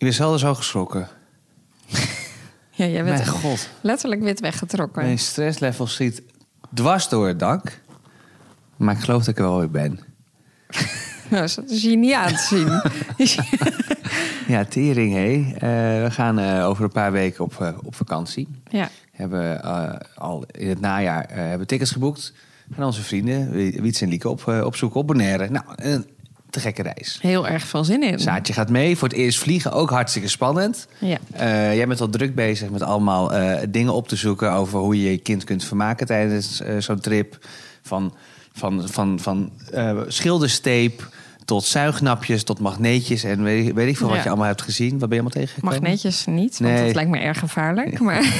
Ik ben zelden zo geschrokken. Ja, jij bent Mijn god. letterlijk wit weggetrokken. Mijn stresslevel zit dwars door het dak. Maar ik geloof dat ik er wel weer ben. Nou, dat is je niet aan te zien. Ja, tering, hé. Eh, we gaan eh, over een paar weken op, eh, op vakantie. ja. Hebben al in het najaar hebben tickets geboekt. Van onze vrienden, Wiets en Lieke, op, eh, op zoek op Bonaire. Nou, een te gekke reis. Heel erg veel zin in. Saatje gaat mee. Voor het eerst vliegen, ook hartstikke spannend. Ja. Eh, jij bent al druk bezig met allemaal eh, dingen op te zoeken... over hoe je je kind kunt vermaken tijdens eh, zo'n trip. Van, van, van, van schildersteep tot zuignapjes, tot magneetjes... en weet, weet ik veel wat je allemaal hebt gezien. Wat ben je allemaal tegengekomen? Magneetjes niet, want Nee. dat lijkt me erg gevaarlijk. Maar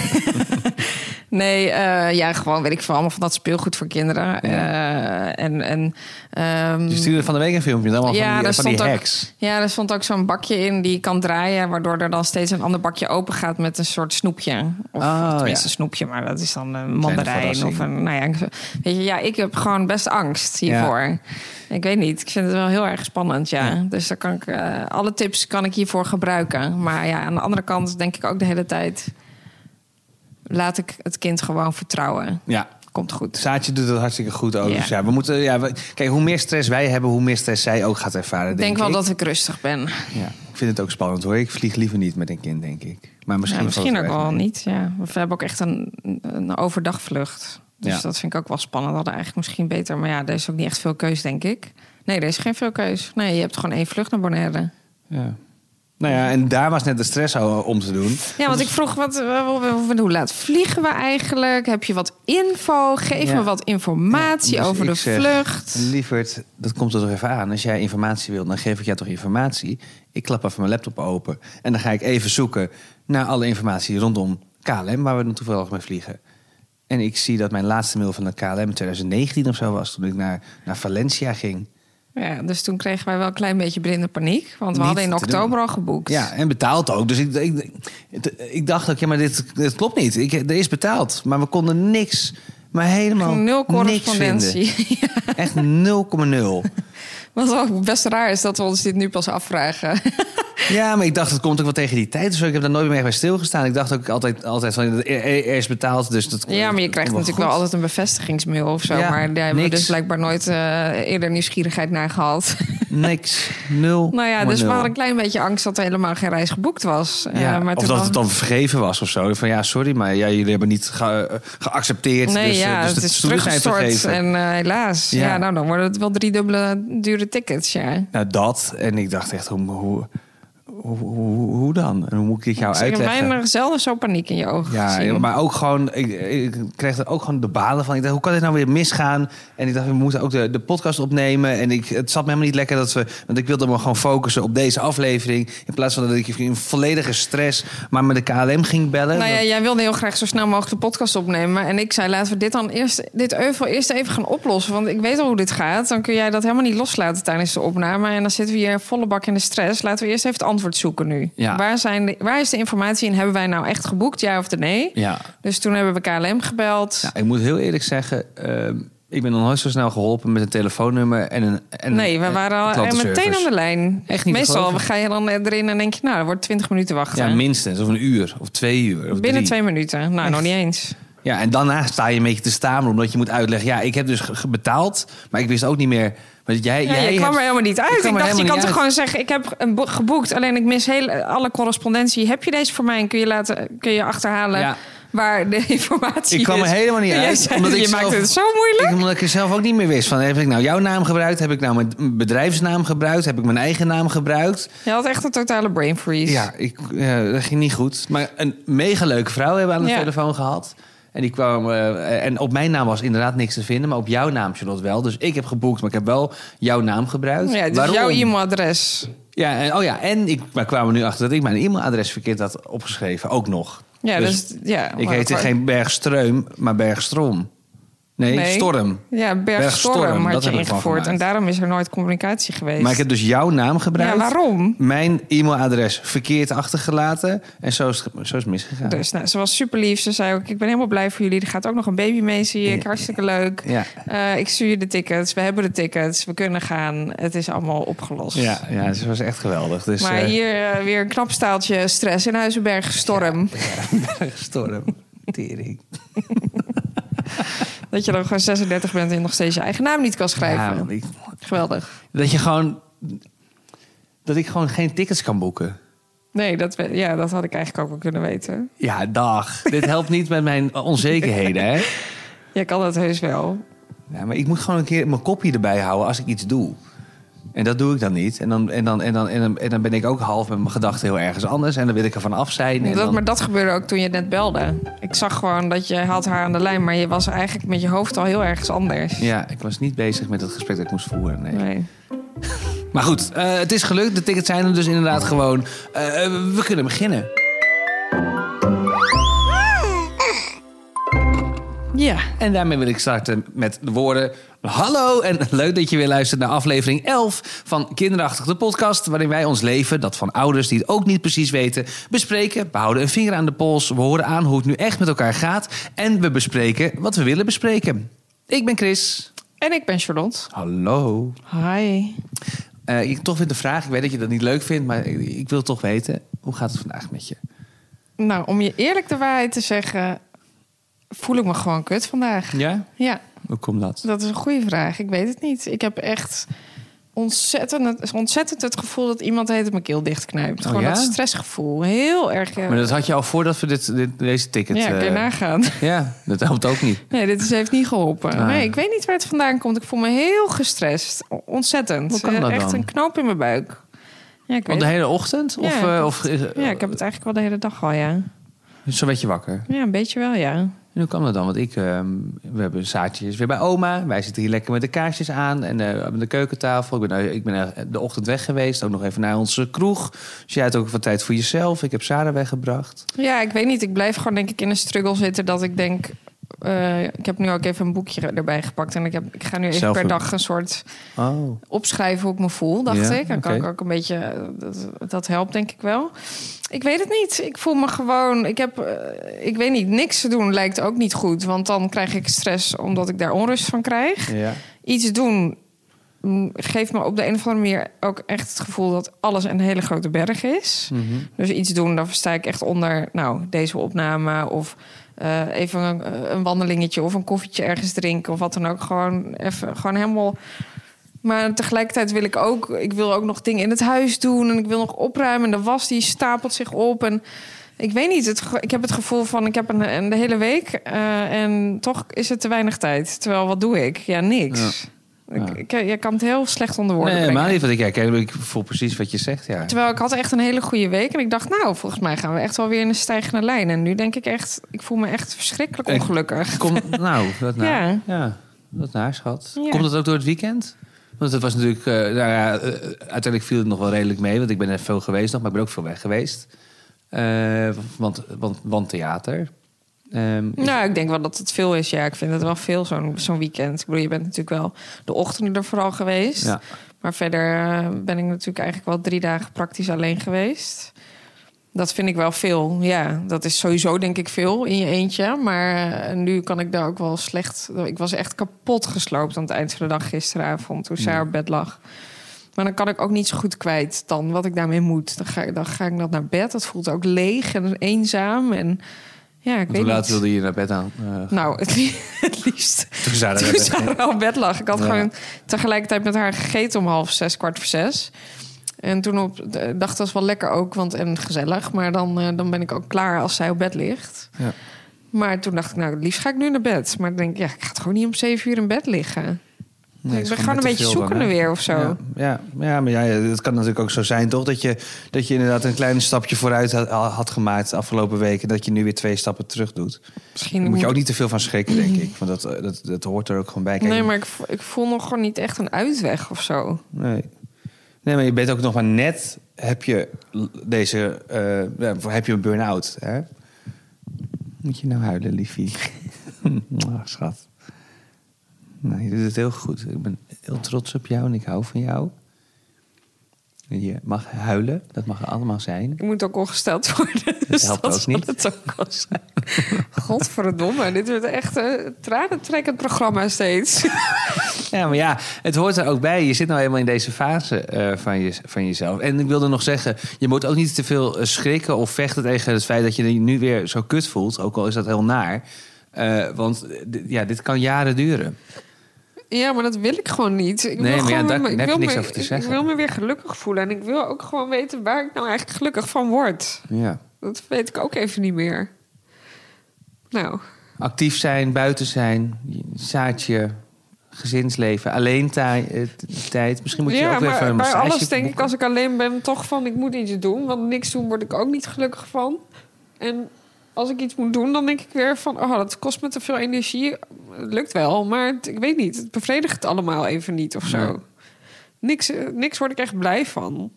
nee, eh, ja, gewoon weet ik veel, allemaal van dat speelgoed voor kinderen. Eh, en en ehm, Je stuurde van de week een filmpje, allemaal ja, van die, van die ook, hacks. ja, er stond ook zo'n bakje in die je kan draaien, waardoor er dan steeds een ander bakje open gaat met een soort snoepje. Of, Oh, tenminste ja. een snoepje, maar dat is dan een mandarijn of een. Nou ja, weet je, ja, ik heb gewoon best angst hiervoor. Ik weet niet, ik vind het wel heel erg spannend, ja. Dus daar kan ik eh, alle tips kan ik hiervoor gebruiken. Maar ja, aan de andere kant denk ik ook de hele tijd. Laat ik het kind gewoon vertrouwen. Ja, Komt goed. Saatje doet het hartstikke goed ook. Ja. Dus ja, we moeten, ja, we- kijk, hoe meer stress wij hebben, hoe meer stress zij ook gaat ervaren. Ik Denk, denk wel ik. dat ik rustig ben. Ja, ik vind het ook spannend hoor. Ik vlieg liever niet met een kind, denk ik. Maar misschien, Ja, misschien ook wel mee. niet. Ja. We hebben ook echt een, een overdagvlucht. Dus Ja. dat vind ik ook wel spannend. We hadden eigenlijk misschien beter. Maar ja, er is ook niet echt veel keus, denk ik. Nee, er is geen veel keus. Nee, je hebt gewoon één vlucht naar Bonaire. Ja. Nou ja, en daar was net de stress om te doen. Ja, want ik vroeg, wat, hoe laat vliegen we eigenlijk? Heb je wat info? Geef Ja. me wat informatie Ja, dus over de zeg, vlucht. Lieverd, dat komt er toch even aan. Als jij informatie wilt, dan geef ik jou toch informatie. Ik klap even mijn laptop open. En dan ga ik even zoeken naar alle informatie rondom KLM, waar we dan toevallig mee vliegen. En ik zie dat mijn laatste mail van de KLM in 2019 of zo was, toen ik naar, naar Valencia ging. Ja, dus toen kregen wij wel een klein beetje blinde paniek. Want we Niet hadden in oktober al geboekt. Ja, en betaald ook. Dus ik, ik, ik dacht ook, ja, maar dit, dit klopt niet. Ik, er is betaald, maar we konden niks, maar helemaal Nul niks correspondentie. vinden. Echt 0,0. Wat ook best raar is dat we ons dit nu pas afvragen. Ja, maar ik dacht, het komt ook wel tegen die tijd. Dus ik heb daar nooit meer bij stilgestaan. Ik dacht ook altijd, altijd van, er, er is betaald, dus dat Ja, maar je krijgt natuurlijk wel altijd een bevestigingsmail of zo. Ja, maar daar hebben we dus blijkbaar nooit eh, eerder nieuwsgierigheid naar gehad. Niks. Nul. nou ja, dus we hadden een klein beetje angst dat er helemaal geen reis geboekt was. Eh, Ja, maar of dat was- het dan vergeven was of zo. Van ja, sorry, maar ja, jullie hebben niet ge- eh, geaccepteerd. Nee, dus, ja, dus het is teruggestort. En helaas. Ja. Ja. nou dan worden het wel drie dubbele dure tickets, ja. Nou, dat. En ik dacht echt, hoe, hoe, hoe, hoe, hoe dan? En hoe moet ik dit jou ik heb uitleggen? bijna zelden zo paniek in je ogen Ja, gezien. maar ook gewoon, ik, ik kreeg er ook gewoon de balen van. Ik dacht, hoe kan dit nou weer misgaan? En ik dacht, we moeten ook de, de podcast opnemen. En ik, het zat me helemaal niet lekker dat we, want ik wilde me gewoon focussen op deze aflevering. In plaats van dat ik in volledige stress maar met de KLM ging bellen. Nou ja, Dat- jij wilde heel graag zo snel mogelijk de podcast opnemen. En ik zei, laten we dit dan eerst, dit euvel eerst even gaan oplossen. Want ik weet al hoe dit gaat. Dan kun jij dat helemaal niet loslaten tijdens de opname. En dan zitten we hier volle bak in de stress. Laten we eerst even het antwoord zoeken nu. Ja. Waar, zijn de, waar is de informatie en hebben wij nou echt geboekt, ja of de nee? ja. Dus toen hebben we KLM gebeld. Nou, ik moet heel eerlijk zeggen, ehm, ik ben nog nooit zo snel geholpen met een telefoonnummer en een. En nee, we waren al meteen aan de lijn. Echt niet Meestal ga je dan erin en denk je, nou, dat wordt 20 minuten wachten. Ja, minstens. Of een uur, of twee uur. Of Binnen drie. twee minuten. Nou, Echt? nog niet eens. Ja, en daarna sta je een beetje te staan, omdat je moet uitleggen. Ja, ik heb dus betaald, maar ik wist ook niet meer. Want jij, Ja, jij kwam hebt- er helemaal niet uit. Ik Ik, dacht, je kan toch uit. gewoon zeggen... ik heb een bo- geboekt, alleen ik mis heel, alle correspondentie. Heb je deze voor mij en kun je, laten, kun je achterhalen... Ja. waar de informatie Ik kwam er helemaal niet uit, zei, omdat ik je zelf- maakt het zo moeilijk. Ik, omdat ik er zelf ook niet meer wist. Van, heb ik nou jouw naam gebruikt? Heb ik nou mijn bedrijfsnaam gebruikt? Heb ik mijn eigen naam gebruikt? Je had echt een totale brain freeze. Ja, ik, ja, dat ging niet goed. Maar een mega leuke vrouw hebben we aan de Ja. telefoon gehad. En, die kwam, eh, en op mijn naam was inderdaad niks te vinden, maar op jouw naam Charlotte wel. Dus ik heb geboekt, maar ik heb wel jouw naam gebruikt. Ja, dus Waarom? jouw e-mailadres. Ja, en, oh ja, en ik, maar kwamen nu achter dat ik mijn e-mailadres verkeerd had opgeschreven, ook nog. Ja, Dus dus, ja, ik heette geen Bergstreum, maar Bergstrom. Nee, Nee. Storm. Ja, Bergstorm, Bergstorm had dat je ingevoerd. En daarom is er nooit communicatie geweest. Maar ik heb dus jouw naam gebruikt. Ja, waarom? Mijn e-mailadres verkeerd achtergelaten. En zo is, het- zo is misgegaan. Dus nou, ze was super lief. Ze zei ook, ik ben helemaal blij voor jullie. Er gaat ook nog een baby mee, zie ik. Hartstikke leuk. Ja, Eh, ik stuur je de tickets. We hebben de tickets. We kunnen gaan. Het is allemaal opgelost. ja, ja, ze was echt geweldig. Dus, maar eh, hier eh, weer een knap staaltje stress in Huizenberg storm. Storm. Tering. Dat je dan gewoon 36 bent en nog steeds je eigen naam niet kan schrijven. Ja, ik- Geweldig. dat je gewoon... Dat ik gewoon geen tickets kan boeken. Nee, dat, we- ja, dat had ik eigenlijk ook wel kunnen weten. Ja, dag. Dit helpt niet met mijn onzekerheden, hè? Jij kan dat heus wel. Ja, maar ik moet gewoon een keer mijn kopje erbij houden als ik iets doe. En dat doe ik dan niet. En dan, en dan, en dan, en dan, en dan ben ik ook half met mijn gedachten heel ergens anders. En dan wil ik er van af zijn. En Dat, dan- maar dat gebeurde ook toen je net belde. Ik zag gewoon dat je had haar aan de lijn, maar je was eigenlijk met je hoofd al heel ergens anders. Ja, ik was niet bezig met het gesprek dat ik moest voeren. Nee. Nee. Maar goed, eh, het is gelukt. De tickets zijn er dus inderdaad gewoon. Eh, we kunnen beginnen. Ja, En daarmee wil ik starten met de woorden... Hallo en leuk dat je weer luistert naar aflevering 11 van Kinderachtig de podcast... waarin wij ons leven, dat van ouders die het ook niet precies weten... bespreken, we houden een vinger aan de pols... we horen aan hoe het nu echt met elkaar gaat... en we bespreken wat we willen bespreken. Ik ben Chris. en ik ben Charlotte. Hallo. Hi. Eh, ik toch weer de vraag, ik weet dat je dat niet leuk vindt... maar ik, ik wil toch weten, hoe gaat het vandaag met je? Nou, om je eerlijk de waarheid te zeggen, voel ik me gewoon kut vandaag. Ja? Ja, Hoe komt dat? dat is een goede vraag. Ik weet het niet. Ik heb echt ontzettend, ontzettend het gevoel dat iemand heet mijn keel dichtknijpt. Oh, Gewoon ja? dat stressgevoel. Heel erg. Maar dat had je al voordat we dit, dit, deze ticket... ja, kun je eh, nagaan. ja, dat helpt ook niet. Nee, dit is, heeft niet geholpen. Ah. Nee, ik weet niet waar het vandaan komt. Ik voel me heel gestrest. Ontzettend. Hoe kan dat Eh, Echt dan? een knoop in mijn buik. Ja, ik Al weet de hele ochtend? Ja, of, ik- of eh, Ja, ik heb het eigenlijk wel de hele dag al, ja. Zo werd je wakker. Ja, een beetje wel, ja. En hoe kan dat dan? Want ik, ehm, we hebben zaadjes weer bij oma. Wij zitten hier lekker met de kaarsjes aan en eh aan de keukentafel. Ik ben, eh, ik ben eh, de ochtend weg geweest, ook nog even naar onze kroeg. Dus jij had ook wat tijd voor jezelf. Ik heb Sarah weggebracht. Ja, ik weet niet. Ik blijf gewoon denk ik in een struggle zitten dat ik denk... eh, ik heb nu ook even een boekje erbij gepakt. En ik, heb, ik ga nu even Zelf per dag een soort Oh, opschrijven hoe ik me voel, dacht Ja, ik. Dan kan ik ook een beetje... Dat, dat helpt denk ik wel. Ik weet het niet. Ik voel me gewoon... Ik heb... eh, ik weet niet. Niks te doen lijkt ook niet goed. Want dan krijg ik stress omdat ik daar onrust van krijg. ja. Iets doen geeft me op de een of andere manier ook echt het gevoel dat alles een hele grote berg is. Mhm. Dus iets doen, dan sta ik echt onder, nou, deze opname of eh, even een, een wandelingetje of een koffietje ergens drinken of wat dan ook. Gewoon even, gewoon helemaal. Maar tegelijkertijd wil ik ook, ik wil ook nog dingen in het huis doen en ik wil nog opruimen. En de was die stapelt zich op en ik weet niet. Ik heb het gevoel van ik heb een, een de hele week eh, en toch is het te weinig tijd. Terwijl wat doe ik? Ja, niks. Ja. Ik, ik, kan het heel slecht onder woorden Nee, brengen. helemaal niet wat ik. Ik voel precies wat je zegt, ja. Terwijl ik had echt een hele goede week. En ik dacht, nou, volgens mij gaan we echt wel weer in een stijgende lijn. En nu denk ik echt, ik voel me echt verschrikkelijk Ik- ongelukkig. Kom, nou, dat naar. Ja. Ja. dat naar, schat. Ja. Komt dat ook door het weekend? Want het was natuurlijk... eh, nou ja, eh, uiteindelijk viel het nog wel redelijk mee. Want ik ben er veel geweest nog, maar ik ben ook veel weg geweest. Eh, want, want, want theater. Ehm, Nou, ik denk wel dat het veel is. Ja, ik vind het wel veel zo'n zo'n weekend. Ik bedoel, je bent natuurlijk wel de ochtenden er vooral geweest. Ja. Maar verder eh, ben ik natuurlijk eigenlijk wel drie dagen praktisch alleen geweest. Dat vind ik wel veel. Ja, dat is sowieso denk ik veel in je eentje. Maar eh, nu kan ik daar ook wel slecht... Ik was echt kapot gesloopt aan het eind van de dag gisteravond... toen zij Ja. op bed lag. Maar dan kan ik ook niet zo goed kwijt dan wat ik daarmee moet. Dan ga, ik- dan ga ik dat naar bed. Dat voelt ook leeg en eenzaam. En ja, ik want weet hoe laat niet. wilde je naar bed aan? eh, Nou, het, li- het liefst toen Sarah toen werd Sarah op bed lag. Ik had Ja. gewoon tegelijkertijd met haar gegeten om half zes, kwart voor zes. En toen op, dacht dat is wel lekker ook, want en gezellig. Maar dan, eh, dan ben ik ook klaar als zij op bed ligt. Ja. Maar toen dacht ik, nou, het liefst ga ik nu naar bed. Maar dan denk ik, ja, ik ga toch gewoon niet om zeven uur in bed liggen. Nee, ik ben gewoon een beetje zoekende weer of zo. Ja, ja, ja, maar ja, het kan natuurlijk ook zo zijn, toch? Dat je, dat je inderdaad een klein stapje vooruit had, had gemaakt de afgelopen weken. Dat je nu weer twee stappen terug doet. Misschien Daar moet je ook niet te veel van schrikken, denk ik. Want dat, dat, dat hoort er ook gewoon bij. Kijk, Nee, maar ik, ik voel nog gewoon niet echt een uitweg of zo. Nee. nee, maar je bent ook nog maar net... Heb je deze... eh, heb je een burn-out, hè? Moet je nou huilen, liefie? Ah, schat. Nou, je doet het heel goed. Ik ben heel trots op jou en ik hou van jou. Je mag huilen, dat mag er allemaal zijn. Ik moet ook ongesteld worden. Dus helpt dat ook niet. Het ook wel zijn. Godverdomme, dit wordt echt een tranentrekkend programma steeds. Ja, maar ja, het hoort er ook bij. Je zit nou helemaal in deze fase eh, van, je, van jezelf. En ik wilde nog zeggen, je moet ook niet te veel eh, schrikken of vechten tegen het feit dat je je nu weer zo kut voelt. Ook al is dat heel naar. Eh, want ja, dit kan jaren duren. Ja, maar dat wil ik gewoon niet. Ik Nee, wil maar ja, gewoon daar- me- daar ik heb je wil niks me- over te zeggen. Ik wil me weer gelukkig voelen. En ik wil ook gewoon weten waar ik nou eigenlijk gelukkig van word. Ja. Dat weet ik ook even niet meer. Nou, Actief zijn, buiten zijn, je- zaadje, gezinsleven, alleen eh, tijd. Misschien moet je ja, ook weer even maar een bij alles denk ik als ik alleen ben toch van ik moet iets doen. Want niks doen word ik ook niet gelukkig van. En als ik iets moet doen, dan denk ik weer van... oh, dat kost me te veel energie. Het lukt wel, maar het- ik weet niet. Het bevredigt het allemaal even niet of zo. Nee. Niks, eh, niks word ik echt blij van.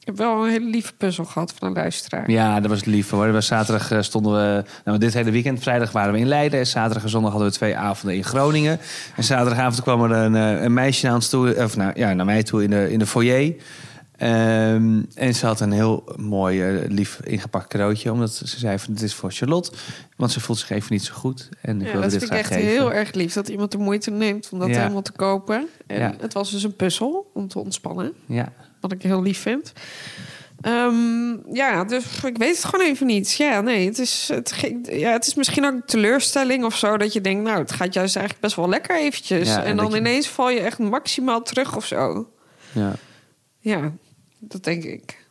Ik heb wel een hele lieve puzzel gehad van een luisteraar. Ja, dat was lief hoor. Was zaterdag eh, stonden we... Nou, dit hele weekend, vrijdag waren we in Leiden. En zaterdag en zondag hadden we twee avonden in Groningen. En zaterdagavond kwam er een, eh, een meisje naar ons toe... Of nou, ja, naar mij toe in de, in de foyer. Ehm, en ze had een heel mooi, eh, lief ingepakt cadeautje. Omdat ze zei van, dit is voor Charlotte. Want ze voelt zich even niet zo goed. En ik Ja, wilde dat dit vind ik echt heel erg lief dat iemand de moeite neemt om dat Ja. helemaal te kopen. En Ja. het was dus een puzzel om te ontspannen. Ja. Wat ik heel lief vind. Ehm, ja, dus ik weet het gewoon even niet. Ja, nee, het is, het, ja, het is misschien ook teleurstelling of zo. Dat je denkt, nou, het gaat juist eigenlijk best wel lekker eventjes. Ja, en, en dan dat je- ineens val je echt maximaal terug of zo. ja. Ja, dat denk ik.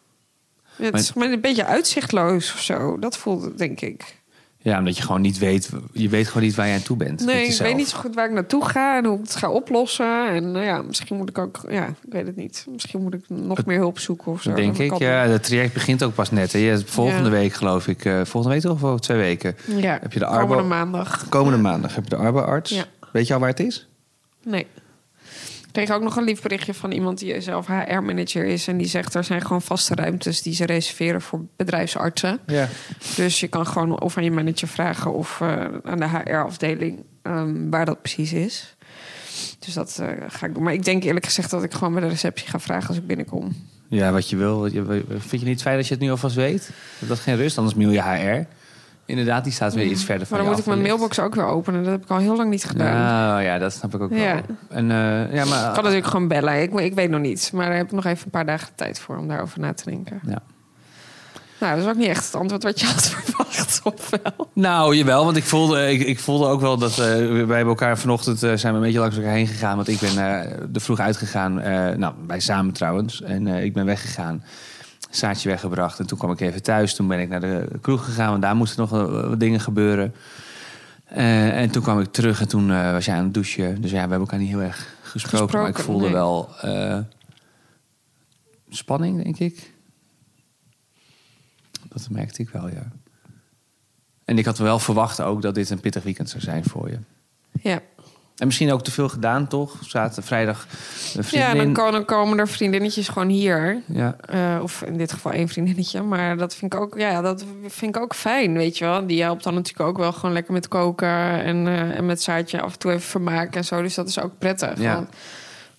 Ja, het is een beetje uitzichtloos of zo. Dat voelt het, denk ik. Ja, omdat je gewoon niet weet... Je weet gewoon niet waar je aan toe bent. Nee, ik weet niet zo goed waar ik naartoe ga en hoe ik het ga oplossen. En nou ja, misschien moet ik ook, ja, ik weet het niet. Misschien moet ik nog meer hulp zoeken of zo. Denk ik. kan Ja, het traject begint ook pas net. Hè. Volgende Ja. week geloof ik. eh, volgende week? Of over twee weken? Ja, Heb je de komende arbo- maandag. Komende maandag heb je de arbeidsarts. Ja. Weet je al waar het is? Nee. Ik kreeg ook nog een lief berichtje van iemand die zelf HR-manager is. En die zegt er zijn gewoon vaste ruimtes die ze reserveren voor bedrijfsartsen. Ja. Dus je kan gewoon of aan je manager vragen of eh, aan de HR-afdeling ehm, waar dat precies is. Dus dat eh, ga ik doen. Maar ik denk eerlijk gezegd dat ik gewoon bij de receptie ga vragen als ik binnenkom. Ja, wat je wil. Je- Vind je niet fijn dat je het nu alvast weet? Dat dat geen rust, anders mail je HR. Inderdaad, die staat weer iets verder van Maar dan moet ik mijn mailbox ook weer openen. Dat heb ik al heel lang niet gedaan. Nou ja, dat snap ik ook Ja. wel. En, eh, ja, maar, Ik kan natuurlijk gewoon bellen. Ik, ik weet nog niet. Maar daar heb ik nog even een paar dagen tijd voor om daarover na te denken. ja. Nou, dat is ook niet echt het antwoord wat je had verwacht, of wel? Nou, jawel, want ik voelde, ik, ik voelde ook wel dat eh, wij hebben elkaar vanochtend eh, zijn we een beetje langs elkaar heen gegaan. Want ik ben eh er vroeg uitgegaan, nou, wij samen trouwens. En ik ben weggegaan, zaadje weggebracht. En toen kwam ik even thuis. Toen ben ik naar de kroeg gegaan, want daar moesten nog wat dingen gebeuren. Eh, en toen kwam ik terug en toen eh, was jij aan het douchen. Dus ja, we hebben elkaar niet heel erg gesproken. maar ik voelde nee. wel eh, spanning, denk ik. Dat merkte ik wel, ja. En ik had wel verwacht ook dat dit een pittig weekend zou zijn voor je. Ja. En misschien ook te veel gedaan, toch? Zaterdag, vrijdag, Ja, dan komen, dan komen er vriendinnetjes gewoon hier. Ja, Eh, of in dit geval één vriendinnetje. Maar dat vind ik ook, ja, dat vind ik ook fijn, weet je wel. Die helpt dan natuurlijk ook wel gewoon lekker met koken en, eh, en met zaadje af en toe even vermaken en zo. Dus dat is ook prettig. Ja. Want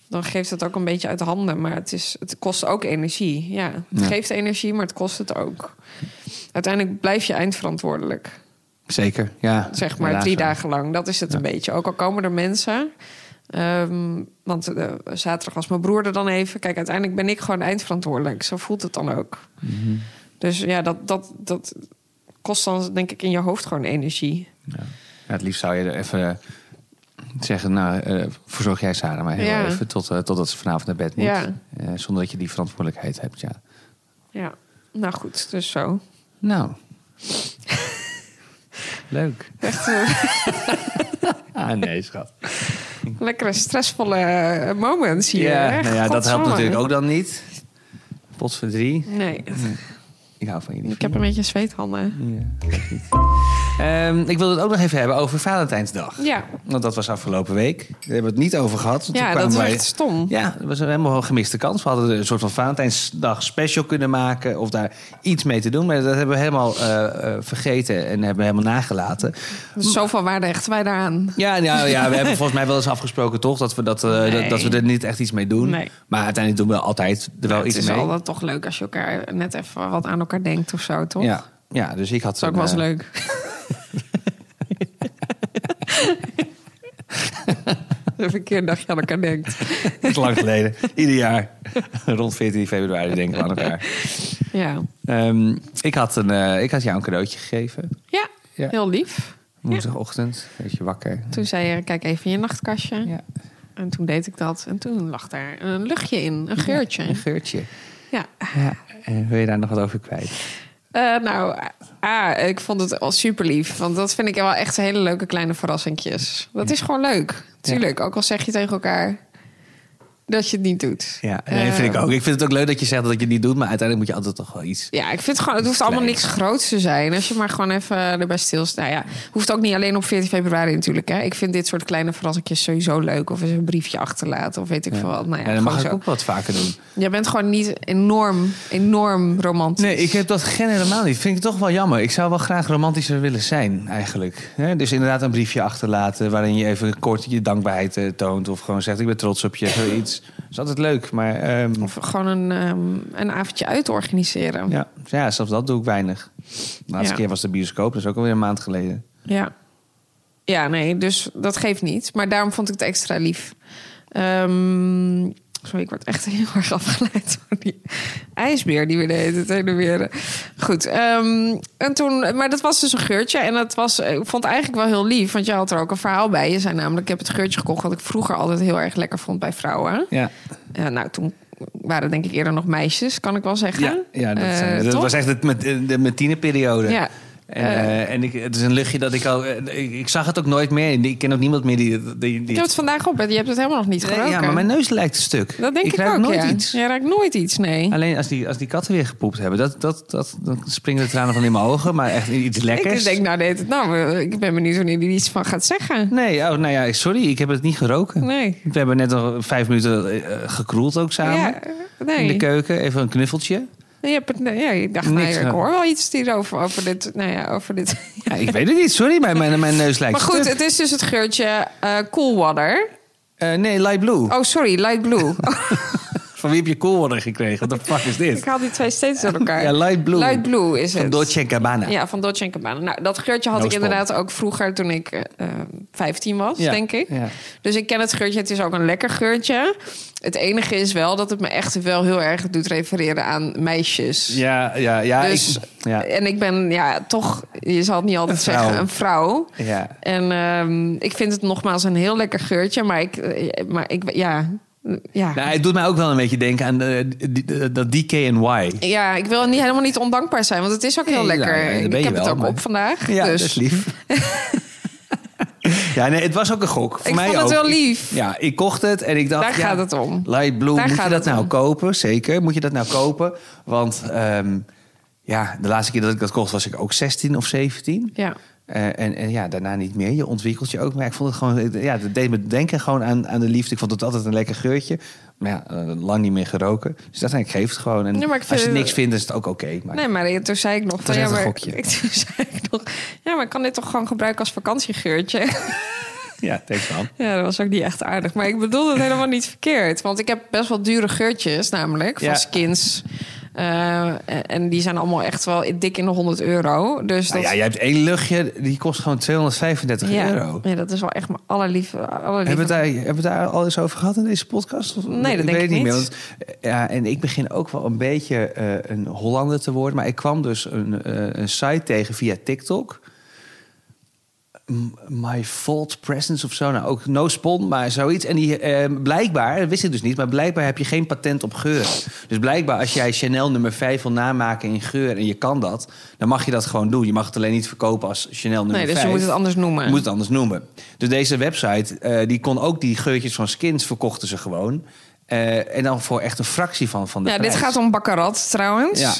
dan geeft het ook een beetje uit handen. Maar het, is, het kost ook energie. Ja, het Ja. geeft energie, maar het kost het ook. Uiteindelijk blijf je eindverantwoordelijk. Zeker. Ja, Zeg maar drie dagen lang. Dat is het Ja. een beetje. Ook al komen er mensen. Ehm, want eh, zaterdag was mijn broer er dan even. Kijk, uiteindelijk ben ik gewoon eindverantwoordelijk. Zo voelt het dan ook. Mhm. Dus ja, dat, dat, dat kost dan denk ik in je hoofd gewoon energie. Ja. Ja, het liefst zou je er even eh, zeggen, nou, eh, verzorg jij Sarah maar heel Ja. even tot, eh, totdat ze vanavond naar bed moet. Ja. Zonder dat je die verantwoordelijkheid hebt, ja. Ja, nou goed, dus zo. Nou. Leuk. Echt een Ah, nee, schat. lekkere stressvolle eh, moments hier. Ja, nou ja, dat helpt natuurlijk ook dan niet. Pot voor drie. Nee, Ik hou van je. ik heb een beetje zweethanden. Ja, dat niet. Ehm, ik wilde het ook nog even hebben over Valentijnsdag. Ja, Want dat was afgelopen week. Daar hebben we het niet over gehad. Ja dat is wij- echt stom. Ja, dat was een helemaal een gemiste kans. We hadden een soort van Valentijnsdag special kunnen maken. Of daar iets mee te doen. Maar dat hebben we helemaal eh, eh, vergeten en hebben we helemaal nagelaten. Dus zoveel waarde hechten wij daaraan. Ja, nou, ja, we hebben volgens mij wel eens afgesproken, toch? Dat we, dat, eh, Nee. dat, dat we er niet echt iets mee doen. Nee. Maar uiteindelijk doen we altijd er wel het iets is mee. altijd toch leuk als je elkaar net even wat aan elkaar denkt of zo, toch? Ja, ja, dus ik had... Dat is ook eh, leuk. Even een keer een dagje aan elkaar denkt. Dat is lang geleden. Ieder jaar. Rond 14 februari denken we aan elkaar. Ja. Ehm, ik, had een, eh, ik had jou een cadeautje gegeven. ja, Ja. heel lief. Woensdagochtend. Beetje wakker. Toen zei je, kijk even in je nachtkastje. Ja. En toen deed ik dat. En toen lag daar een luchtje in, een geurtje. Een geurtje. Ja. Ja. En wil je daar nog wat over kwijt? Eh, nou, ah, ik vond het al super lief. Want dat vind ik wel echt hele leuke kleine verrassingjes. Dat is gewoon leuk. Tuurlijk, ook al zeg je tegen elkaar dat je het niet doet. Ja, nee, vind ik Eh, ook. Ik vind het ook leuk dat je zegt dat je het niet doet, maar uiteindelijk moet je altijd toch wel iets. Ja, ik vind het gewoon, het hoeft allemaal niks groots te zijn. Als je maar gewoon even erbij stilstaat. Nou ja, hoeft ook niet alleen op 14 februari natuurlijk. Hè. Ik vind dit soort kleine verrassingjes sowieso leuk. Of eens een briefje achterlaten of weet ik veel wat. Nou ja, Ja, dat mag ik ook wat vaker doen. Jij bent gewoon niet enorm, enorm romantisch. Nee, ik heb dat geen helemaal niet. Vind ik toch wel jammer. Ik zou wel graag romantischer willen zijn, eigenlijk. Dus inderdaad een briefje achterlaten waarin je even kort je dankbaarheid eh, toont. Of gewoon zegt, ik ben trots op je, zoiets. Dat is altijd leuk, maar ehm, Of gewoon een, ehm, een avondje uit organiseren. ja, ja, zelfs dat doe ik weinig. De laatste Ja. keer was de bioscoop, dat is ook alweer een maand geleden. Ja. Ja, nee, dus dat geeft niet. Maar daarom vond ik het extra lief. Ehm, sorry, ik word echt heel erg afgeleid door die ijsbeer die we de hele weer. Goed, ehm, en toen, maar dat was dus een geurtje. En dat was, ik vond het eigenlijk wel heel lief, want je had er ook een verhaal bij. Je zei namelijk, ik heb het geurtje gekocht wat ik vroeger altijd heel erg lekker vond bij vrouwen. Ja, Ja, nou, toen waren denk ik eerder nog meisjes, kan ik wel zeggen. ja, ja dat, Eh, dat was echt het, met, de met tienerperiode. Ja. En, Eh. eh, en ik, het is een luchtje dat ik al... eh, Ik, ik zag het ook nooit meer. Ik ken ook niemand meer die... die, die Je hebt het vandaag op, je hebt het helemaal nog niet Nee, geroken. ja, maar mijn neus lijkt een stuk. Dat denk ik, ook, nooit ja. iets. Je ruikt nooit iets, nee. Alleen als die, als die katten weer gepoept hebben, dat, dat, dat, dan springen de tranen van in mijn ogen. Maar echt iets lekkers. Ik denk, nou, het, nou, ik ben benieuwd wanneer er iets van gaat zeggen. Nee, oh, nou ja, sorry, ik heb het niet geroken. Nee. We hebben net al vijf minuten gekroeld ook samen. Ja, In de keuken, even een knuffeltje. Je hebt het, ja, ik dacht, Niks, nou, ik hè? hoor wel iets hierover, over dit. Nou ja, over dit. Ja, ik weet het niet, sorry, maar mijn, mijn neus lijkt Maar goed, het is dus het geurtje eh Cool Water. Eh, nee, light blue. Oh, sorry, Light Blue. Van wie heb je coolwater gekregen? Wat de fuck is dit? ik haal die twee steeds door elkaar. Ja, light blue. Light Blue is Van het. Dolce Gabbana. Ja, van Dolce Gabbana. Nou, dat geurtje had No ik inderdaad ook vroeger toen ik eh, 15 was, Ja, denk ik. ja. Dus ik ken het geurtje. Het is ook een lekker geurtje. Het enige is wel dat het me echt wel heel erg doet refereren aan meisjes. Ja, ja, ja. Dus, ik, ja, En ik ben ja, toch, je zal het niet altijd Een zeggen, een vrouw. ja. En ehm, ik vind het nogmaals een heel lekker geurtje. Maar ik, eh, maar ik ja, ja. Nou, het doet mij ook wel een beetje denken aan eh, dat DKNY. Ja, ik wil niet, helemaal niet ondankbaar zijn, want het is ook heel lekker. nou, ik heb het ook maar- op vandaag. Ja, dus dat is lief. ja, nee, het was ook een gok. Voor ik mij vond het ook. wel lief. Ja, ik kocht het en ik dacht... Daar ja, gaat het om. Light Blue, Daar moet je dat nou om. kopen? Zeker, moet je dat nou kopen? Want ehm, ja, de laatste keer dat ik dat kocht was ik ook 16 of 17. Ja. Eh, en, en ja, daarna niet meer. Je ontwikkelt je ook. Maar ik vond het gewoon... Ja, dat deed me denken gewoon aan, aan de liefde. Ik vond het altijd een lekker geurtje. Maar ja, eh, lang niet meer geroken. Dus dat ik geef het gewoon. En als je niks vindt, is het ook oké. Maar Nee, maar toen zei ik nog van ja, maar ik, toen zei ik nog, ja, maar ik kan dit toch gewoon gebruiken als vakantiegeurtje. ja, thanks man. Ja, dat was ook niet echt aardig. Maar ik bedoel het helemaal niet verkeerd. Want ik heb best wel dure geurtjes, namelijk van Ja. skins. Eh, en die zijn allemaal echt wel dik in de 100 euro. Dus dat, Nou ja, jij hebt één luchtje, die kost gewoon 235 ja, euro. ja, dat is wel echt mijn allerliefste. allerliefste. Hebben we, daar, hebben we daar al eens over gehad in deze podcast? Of- Nee, dat denk weet ik niet meer. Want, eh, ja, en ik begin ook wel een beetje eh, een Hollander te worden. Maar ik kwam dus een, een site tegen via TikTok. My Fault Presence of zo. Nou, ook no spon, maar zoiets. En die eh, blijkbaar, dat wist ik dus niet, maar blijkbaar heb je geen patent op geur. Dus blijkbaar als jij Chanel nummer 5 wil namaken in geur en je kan dat, dan mag je dat gewoon doen. Je mag het alleen niet verkopen als Chanel nummer Nee, 5. dus je moet het anders noemen. Je moet het anders noemen. Dus deze website, eh, die kon ook die geurtjes van skins verkochten ze gewoon. Eh, en dan voor echt een fractie van, van de Ja, dit gaat om Baccarat trouwens. Ja,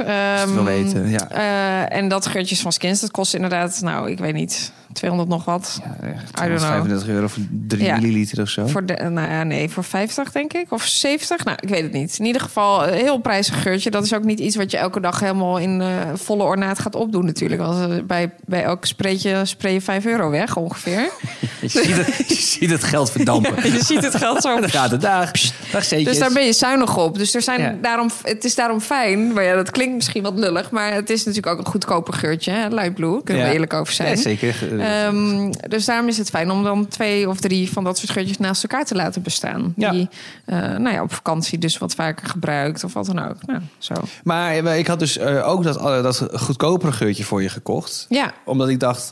wil Ehm, weten, ja. eh, en dat geurtjes van Skins, dat kost inderdaad, nou, ik weet niet, 200 nog wat. Ja, echt I don't know. 35 euro voor 3 Ja. milliliter of zo. Voor de, nou ja, nee, voor 50 denk ik. Of 70. Nou, ik weet het niet. In ieder geval, een heel prijzig geurtje. Dat is ook niet iets wat je elke dag helemaal in eh, volle ornaat gaat opdoen natuurlijk. Want eh, bij, bij elk spreetje spray je 5 euro weg ongeveer. Je, ziet het, je ziet het geld verdampen. je ziet het geld zo. Dan gaat het dag. Dus daar ben je zuinig op. Dus er zijn Ja. daarom, het is daarom fijn. Maar ja, dat klinkt misschien wat lullig. Maar het is natuurlijk ook een goedkoper geurtje. Hè? Light Blue, kunnen we eerlijk over zijn. Ja, zeker. Ehm, dus daarom is het fijn om dan twee of drie van dat soort geurtjes naast elkaar te laten bestaan. Ja. Die eh, nou ja, op vakantie dus wat vaker gebruikt of wat dan ook. Nou, zo. Maar ik had dus eh, ook dat, eh, dat goedkopere geurtje voor je gekocht. Ja, Omdat ik dacht,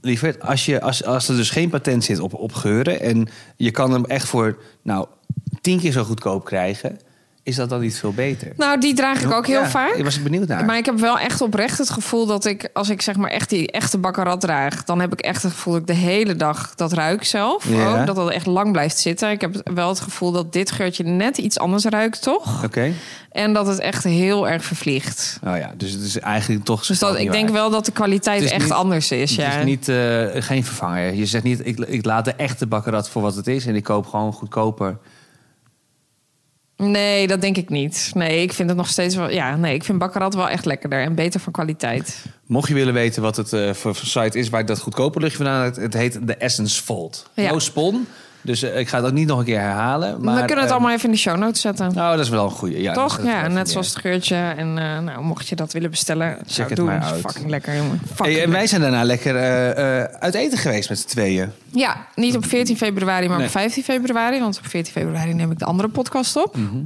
lieverd, als, je, als, als er dus geen patent zit op, op geuren... en je kan hem echt voor nou, tien keer zo goedkoop krijgen... is dat dan niet veel beter? nou die draag ik ook heel Ja, vaak. Daar was ik benieuwd naar. Maar ik heb wel echt oprecht het gevoel dat ik, als ik zeg maar echt die echte bakkerat draag, dan heb ik echt het gevoel dat ik de hele dag dat ruik zelf. Ja. Ook, dat dat echt lang blijft zitten. Ik heb wel het gevoel dat dit geurtje net iets anders ruikt, toch? Oké. En dat het echt heel erg vervliegt. Oh ja, dus het is eigenlijk toch... Dus dat, ik denk wel dat de kwaliteit echt niet- anders is. Het Ja. is niet, eh, geen vervanger. Je zegt niet, ik, ik laat de echte bakkerat voor wat het is... en ik koop gewoon goedkoper. Nee, dat denk ik niet. Nee, ik vind het nog steeds wel. Ja, nee, ik vind bakkerat wel echt lekkerder en beter van kwaliteit. Mocht je willen weten wat het eh, voor, voor site is waar ik dat goedkope luchtje vandaan heb, het heet de Essence Fold. Ja. No spon, dus eh, ik ga het ook niet nog een keer herhalen. Maar, we kunnen het eh, allemaal even in de show notes zetten. Nou, dat is wel een goede. Ja, Toch? Ja, net zoals het geurtje. En eh, nou, mocht je dat willen bestellen, zou het doen. maar uit. Fucking lekker, jongen. Fucking Hey, en wij zijn daarna lekker eh, uit eten geweest met z'n tweeën. Ja, niet op 14 februari, maar Nee. op 15 februari. Want op 14 februari neem ik de andere podcast op. Mhm.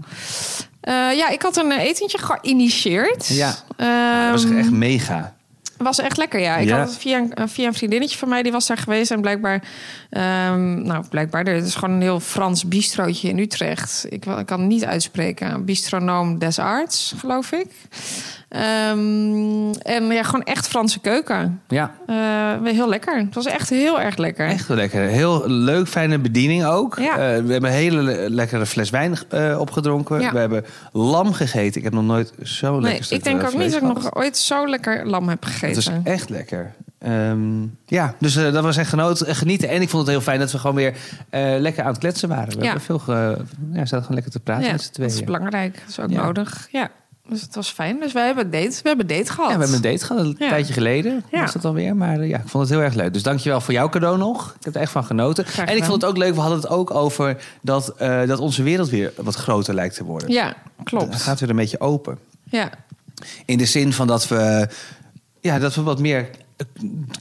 Eh, ja, ik had een etentje geïnitieerd. Ja. dat was Ehm, echt mega. Was echt lekker, ja. Ik Ja. had het via, een- eh, via een vriendinnetje van mij, die was daar geweest. En blijkbaar, ehm, nou blijkbaar, er is gewoon een heel Frans bistrootje in Utrecht. Ik, ik kan het niet uitspreken. Bistronoom des Arts, geloof ik. Ehm, en ja, gewoon echt Franse keuken. Ja, Eh, heel lekker. Het was echt heel erg lekker. echt lekker. Heel leuk, fijne bediening ook. Ja. Eh, we hebben een hele le- lekkere fles wijn eh, opgedronken. Ja. We hebben lam gegeten. Ik heb nog nooit zo Nee, lekker stuk, ik denk ook niet dat ik nog ooit zo lekker lam heb Het gegeten. is echt lekker. Ehm, ja, dus dat was echt genoot, genieten. En ik vond het heel fijn dat we gewoon weer lekker aan het kletsen waren. We Ja. hebben veel ge, ja, zaten gewoon lekker te praten ja, met z'n dat is tweeën. belangrijk. Dat is ook Ja. nodig. Ja, dus het was fijn. Dus wij hebben een date, we hebben een date gehad. Ja, we hebben een date gehad, een Ja. tijdje geleden Ja. was dat alweer. Maar eh, ja, ik vond het heel erg leuk. Dus dankjewel voor jouw cadeau nog. Ik heb er echt van genoten. En ik vond het ook leuk, we hadden het ook over dat, eh, dat onze wereld weer wat groter lijkt te worden. Ja, Het klopt. gaat weer een beetje open. Ja, In de zin van dat we, ja, dat we wat meer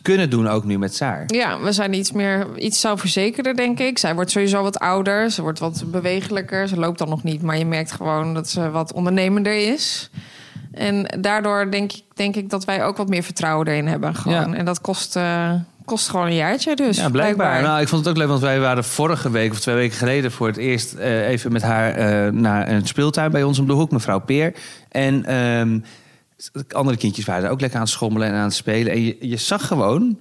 kunnen doen ook nu met Saar. Ja, we zijn iets meer, iets zelfverzekerder, denk ik. Zij wordt sowieso wat ouder. Ze wordt wat bewegelijker. Ze loopt dan nog niet, maar je merkt gewoon dat ze wat ondernemender is. En daardoor denk ik, denk ik dat wij ook wat meer vertrouwen erin hebben. Gewoon. Ja. En dat kost, eh, kost gewoon een jaartje. Dus Ja, blijkbaar. blijkbaar. Nou, ik vond het ook leuk, want wij waren vorige week of twee weken geleden voor het eerst eh, even met haar eh, naar een speeltuin bij ons om de hoek, mevrouw Peer. En ehm, andere kindjes waren ook lekker aan het schommelen en aan het spelen. En je, je zag gewoon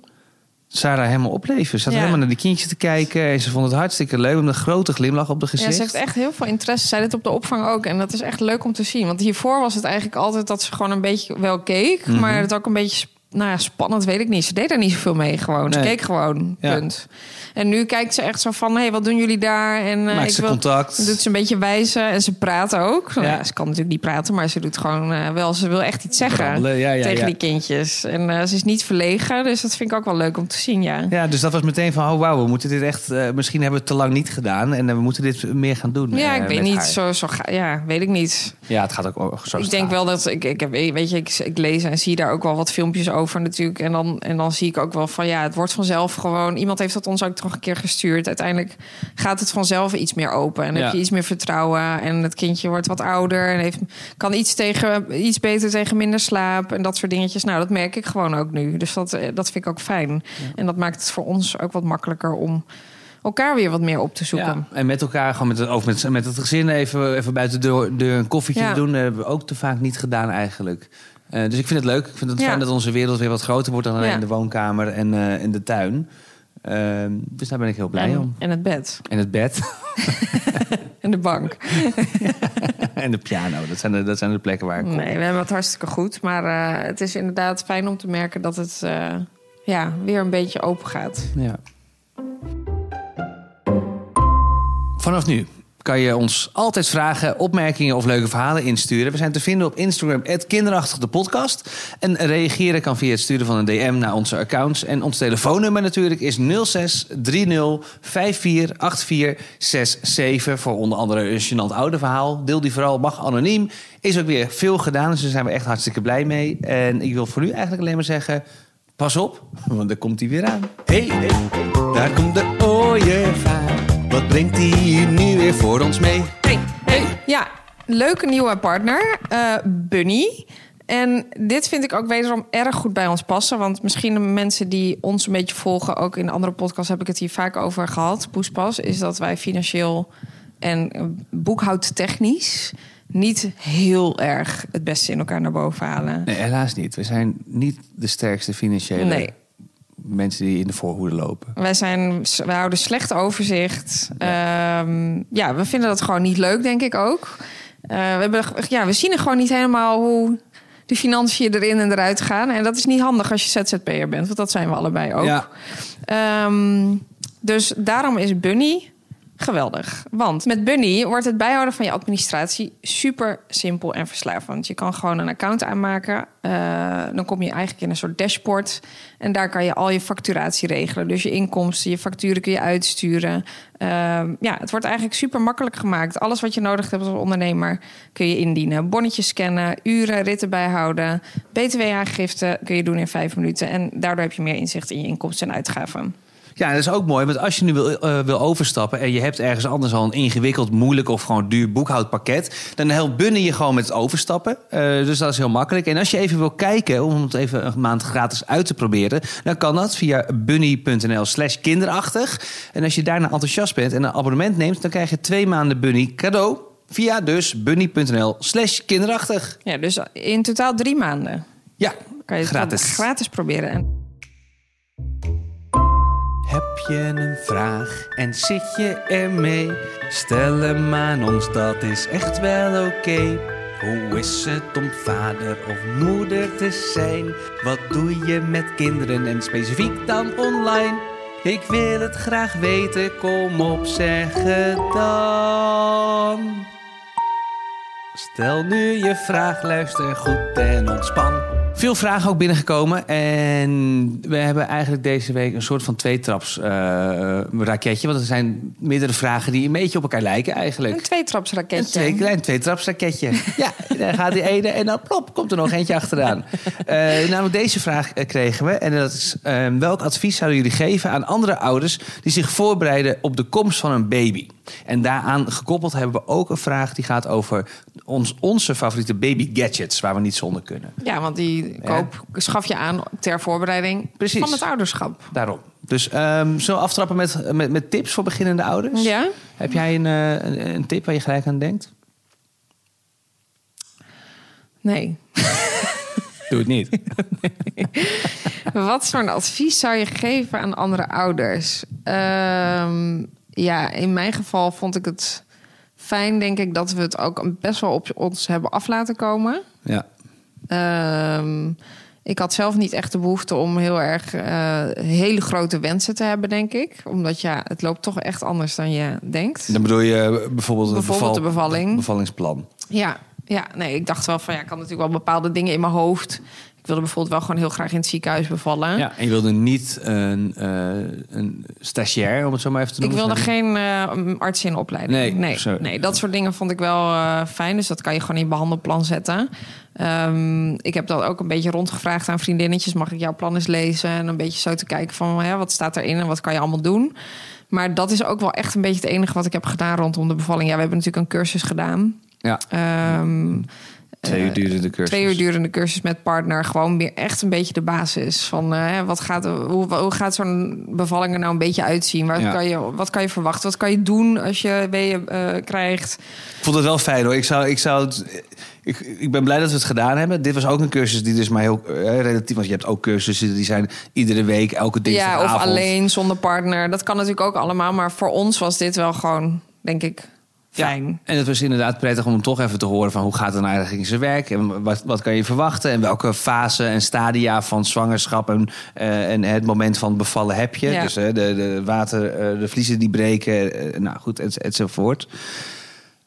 Sarah helemaal opleven. Ze zat Ja. helemaal naar die kindjes te kijken en ze vond het hartstikke leuk met een grote glimlach op de gezicht. Ja, ze heeft echt heel veel interesse. Zij dit op de opvang ook. En dat is echt leuk om te zien. Want hiervoor was het eigenlijk altijd dat ze gewoon een beetje wel keek. Mhm. Maar het ook een beetje nou ja, spannend, weet ik niet. Ze deed daar niet zoveel mee gewoon. Ze Nee. keek gewoon, Ja. punt. En nu kijkt ze echt zo van, hé, wat doen jullie daar? En eh, Maakt ik ze wil... contact. Doet ze een beetje wijzen en ze praat ook. Ja. Ze kan natuurlijk niet praten, maar ze doet gewoon eh, wel. Ze wil echt iets zeggen ja, tegen die kindjes. En eh, ze is niet verlegen, dus dat vind ik ook wel leuk om te zien, ja. Ja, dus dat was meteen van, oh wauw, we moeten dit echt... misschien hebben we het te lang niet gedaan en we moeten dit meer gaan doen. Ja, ik weet niet. haar. Zo, zo ga, ja, weet ik niet. Ja, het gaat ook zo ik denk wel dat ik, ik heb, weet je, ik, ik lees en zie daar ook wel wat filmpjes over natuurlijk. En dan, en dan zie ik ook wel van ja, het wordt vanzelf gewoon. Iemand heeft dat ons ook nog een keer gestuurd. Uiteindelijk gaat het vanzelf iets meer open. En Ja. heb je iets meer vertrouwen. En het kindje wordt wat ouder en heeft, kan iets, tegen, iets beter tegen minder slaap. En dat soort dingetjes. Nou, dat merk ik gewoon ook nu. Dus dat, eh, dat vind ik ook fijn. En dat maakt het voor ons ook wat makkelijker om elkaar weer wat meer op te zoeken. Ja, en met elkaar, gewoon met het, ook met, met het gezin even, even buiten de deur, deur een koffietje Ja. doen. Dat hebben we ook te vaak niet gedaan eigenlijk. Eh, dus ik vind het leuk. Ik vind het Ja. fijn dat onze wereld weer wat groter wordt dan alleen Ja. de woonkamer en, eh, en de tuin. Ehm, dus daar ben ik heel blij en, om. en het bed. En het bed En de bank. en de piano. Dat zijn de, dat zijn de plekken waar ik kom. Nee, we hebben het hartstikke goed. Maar eh, het is inderdaad fijn om te merken dat het eh, ja, weer een beetje open gaat. Ja. Vanaf nu kan je ons altijd vragen, opmerkingen of leuke verhalen insturen. We zijn te vinden op Instagram, kinderachtig de podcast. En reageren kan via het sturen van een DM naar onze accounts. En ons telefoonnummer natuurlijk is 06 30 54 84 67. Voor onder andere een gênant oude verhaal. Deel die vooral, mag anoniem. Is ook weer veel gedaan, dus daar zijn we echt hartstikke blij mee. En ik wil voor nu eigenlijk alleen maar zeggen... Pas op, want daar komt hij weer aan. Hey, hey, hey, daar komt de ooievaar. Wat brengt hij nu weer voor ons mee? Hey, hey. Ja, leuke nieuwe partner, eh, Bunny. En dit vind ik ook wederom erg goed bij ons passen. Want misschien de mensen die ons een beetje volgen... ook in andere podcasts heb ik het hier vaak over gehad... Poespas, is dat wij financieel en boekhoudtechnisch... niet heel erg het beste in elkaar naar boven halen. Nee, helaas niet. We zijn niet de sterkste financiële Nee. Mensen die in de voorhoede lopen. Wij, zijn, wij houden slecht overzicht. Ja. ja, we vinden dat gewoon niet leuk, denk ik ook. Uh, we, hebben, ja, we zien er gewoon niet helemaal hoe de financiën erin en eruit gaan. En dat is niet handig als je ZZP'er bent, want dat zijn we allebei ook. Ja. Um, dus daarom is Bunny geweldig. Want met Bunny wordt het bijhouden van je administratie super simpel en verslavend. Je kan gewoon een account aanmaken. Uh, dan kom je eigenlijk in een soort dashboard. En daar kan je al je facturatie regelen. Dus je inkomsten, je facturen kun je uitsturen. Uh, ja, het wordt eigenlijk super makkelijk gemaakt. Alles wat je nodig hebt als ondernemer kun je indienen. Bonnetjes scannen, uren, ritten bijhouden. BTW-aangifte kun je doen in vijf minuten. En daardoor heb je meer inzicht in je inkomsten en uitgaven. Ja, dat is ook mooi. Want als je nu wil, uh, wil overstappen en je hebt ergens anders al een ingewikkeld, moeilijk of gewoon duur boekhoudpakket, dan helpt Bunny je gewoon met het overstappen. Uh, dus dat is heel makkelijk. En als je even wil kijken, om het even een maand gratis uit te proberen, dan kan dat via bunny.nl/slash kinderachtig. En als je daarna enthousiast bent en een abonnement neemt, dan krijg je twee maanden Bunny cadeau. Via dus bunny.nl slash kinderachtig. Ja, dus in totaal drie maanden. Ja, kan je gratis. Het gratis proberen. Heb je een vraag en zit je ermee? Stel hem aan ons, dat is echt wel oké. Hoe is het om vader of moeder te zijn? Wat doe je met kinderen en specifiek dan online? Ik wil het graag weten, kom op, zeg het dan. Stel nu je vraag, luister goed en ontspan. Veel vragen ook binnengekomen. En we hebben eigenlijk deze week een soort van tweetraps uh, raketje. Want er zijn meerdere vragen die een beetje op elkaar lijken eigenlijk. Een tweetraps raketje. Een twee, klein tweetraps raketje. ja, daar gaat die ene en dan plop, komt er nog eentje achteraan. Uh, namelijk deze vraag kregen we. En dat is, uh, welk advies zouden jullie geven aan andere ouders... die zich voorbereiden op de komst van een baby? En daaraan gekoppeld hebben we ook een vraag die gaat over ons, onze favoriete baby gadgets... waar we niet zonder kunnen. Ja, want die koop, schaf je aan ter voorbereiding Precies. van het ouderschap. Daarom. Dus um, zo aftrappen met, met, met, tips voor beginnende ouders. Ja. Heb jij een, uh, een, een, tip waar je gelijk aan denkt? Nee. Doe het niet. nee. Wat voor een advies zou je geven aan andere ouders? Um, ja, in mijn geval vond ik het fijn, denk ik, dat we het ook best wel op ons hebben af laten komen. Ja. Um, ik had zelf niet echt de behoefte om heel erg uh, hele grote wensen te hebben, denk ik. Omdat ja, het loopt toch echt anders dan je denkt. Dan bedoel je bijvoorbeeld, bijvoorbeeld beval, de bevalling. bevallingsplan. Ja, ja, nee, ik dacht wel van ja, ik had natuurlijk wel bepaalde dingen in mijn hoofd. Ik wilde bijvoorbeeld wel gewoon heel graag in het ziekenhuis bevallen. Ja, en je wilde niet een, uh, een stagiair, om het zo maar even te Ik noemen. wilde geen uh, arts in opleiding. Nee, nee, nee, dat soort dingen vond ik wel uh, fijn. Dus dat kan je gewoon in je behandelplan zetten. Um, ik heb dat ook een beetje rondgevraagd aan vriendinnetjes. Mag ik jouw plan eens lezen? En een beetje zo te kijken van ja, wat staat erin en wat kan je allemaal doen? Maar dat is ook wel echt een beetje het enige wat ik heb gedaan rondom de bevalling. Ja, we hebben natuurlijk een cursus gedaan. Ja. Um, Twee uur eh, durende cursus. Twee uur durende cursus met partner. Gewoon weer echt een beetje de basis. Van eh, wat gaat, hoe, hoe gaat zo'n bevalling er nou een beetje uitzien? Wat, Ja. kan je, wat kan je verwachten? Wat kan je doen als je weeën eh, krijgt? Ik vond het wel fijn hoor. Ik, zou, ik, zou het, ik, ik ben blij dat we het gedaan hebben. Dit was ook een cursus die dus mij heel eh, relatief was. Je hebt ook cursussen die zijn iedere week, elke Ja, dinsdagavond. of alleen zonder partner. Dat kan natuurlijk ook allemaal. Maar voor ons was dit wel gewoon, denk ik, fijn. Ja, en het was inderdaad prettig om toch even te horen van hoe gaat het nou eigenlijk in zijn werk en wat, wat kan je verwachten en welke fase en stadia van zwangerschap en, eh, en het moment van bevallen heb je. Ja. Dus eh, de, de water, eh, de vliezen die breken, nou goed, et, enzovoort.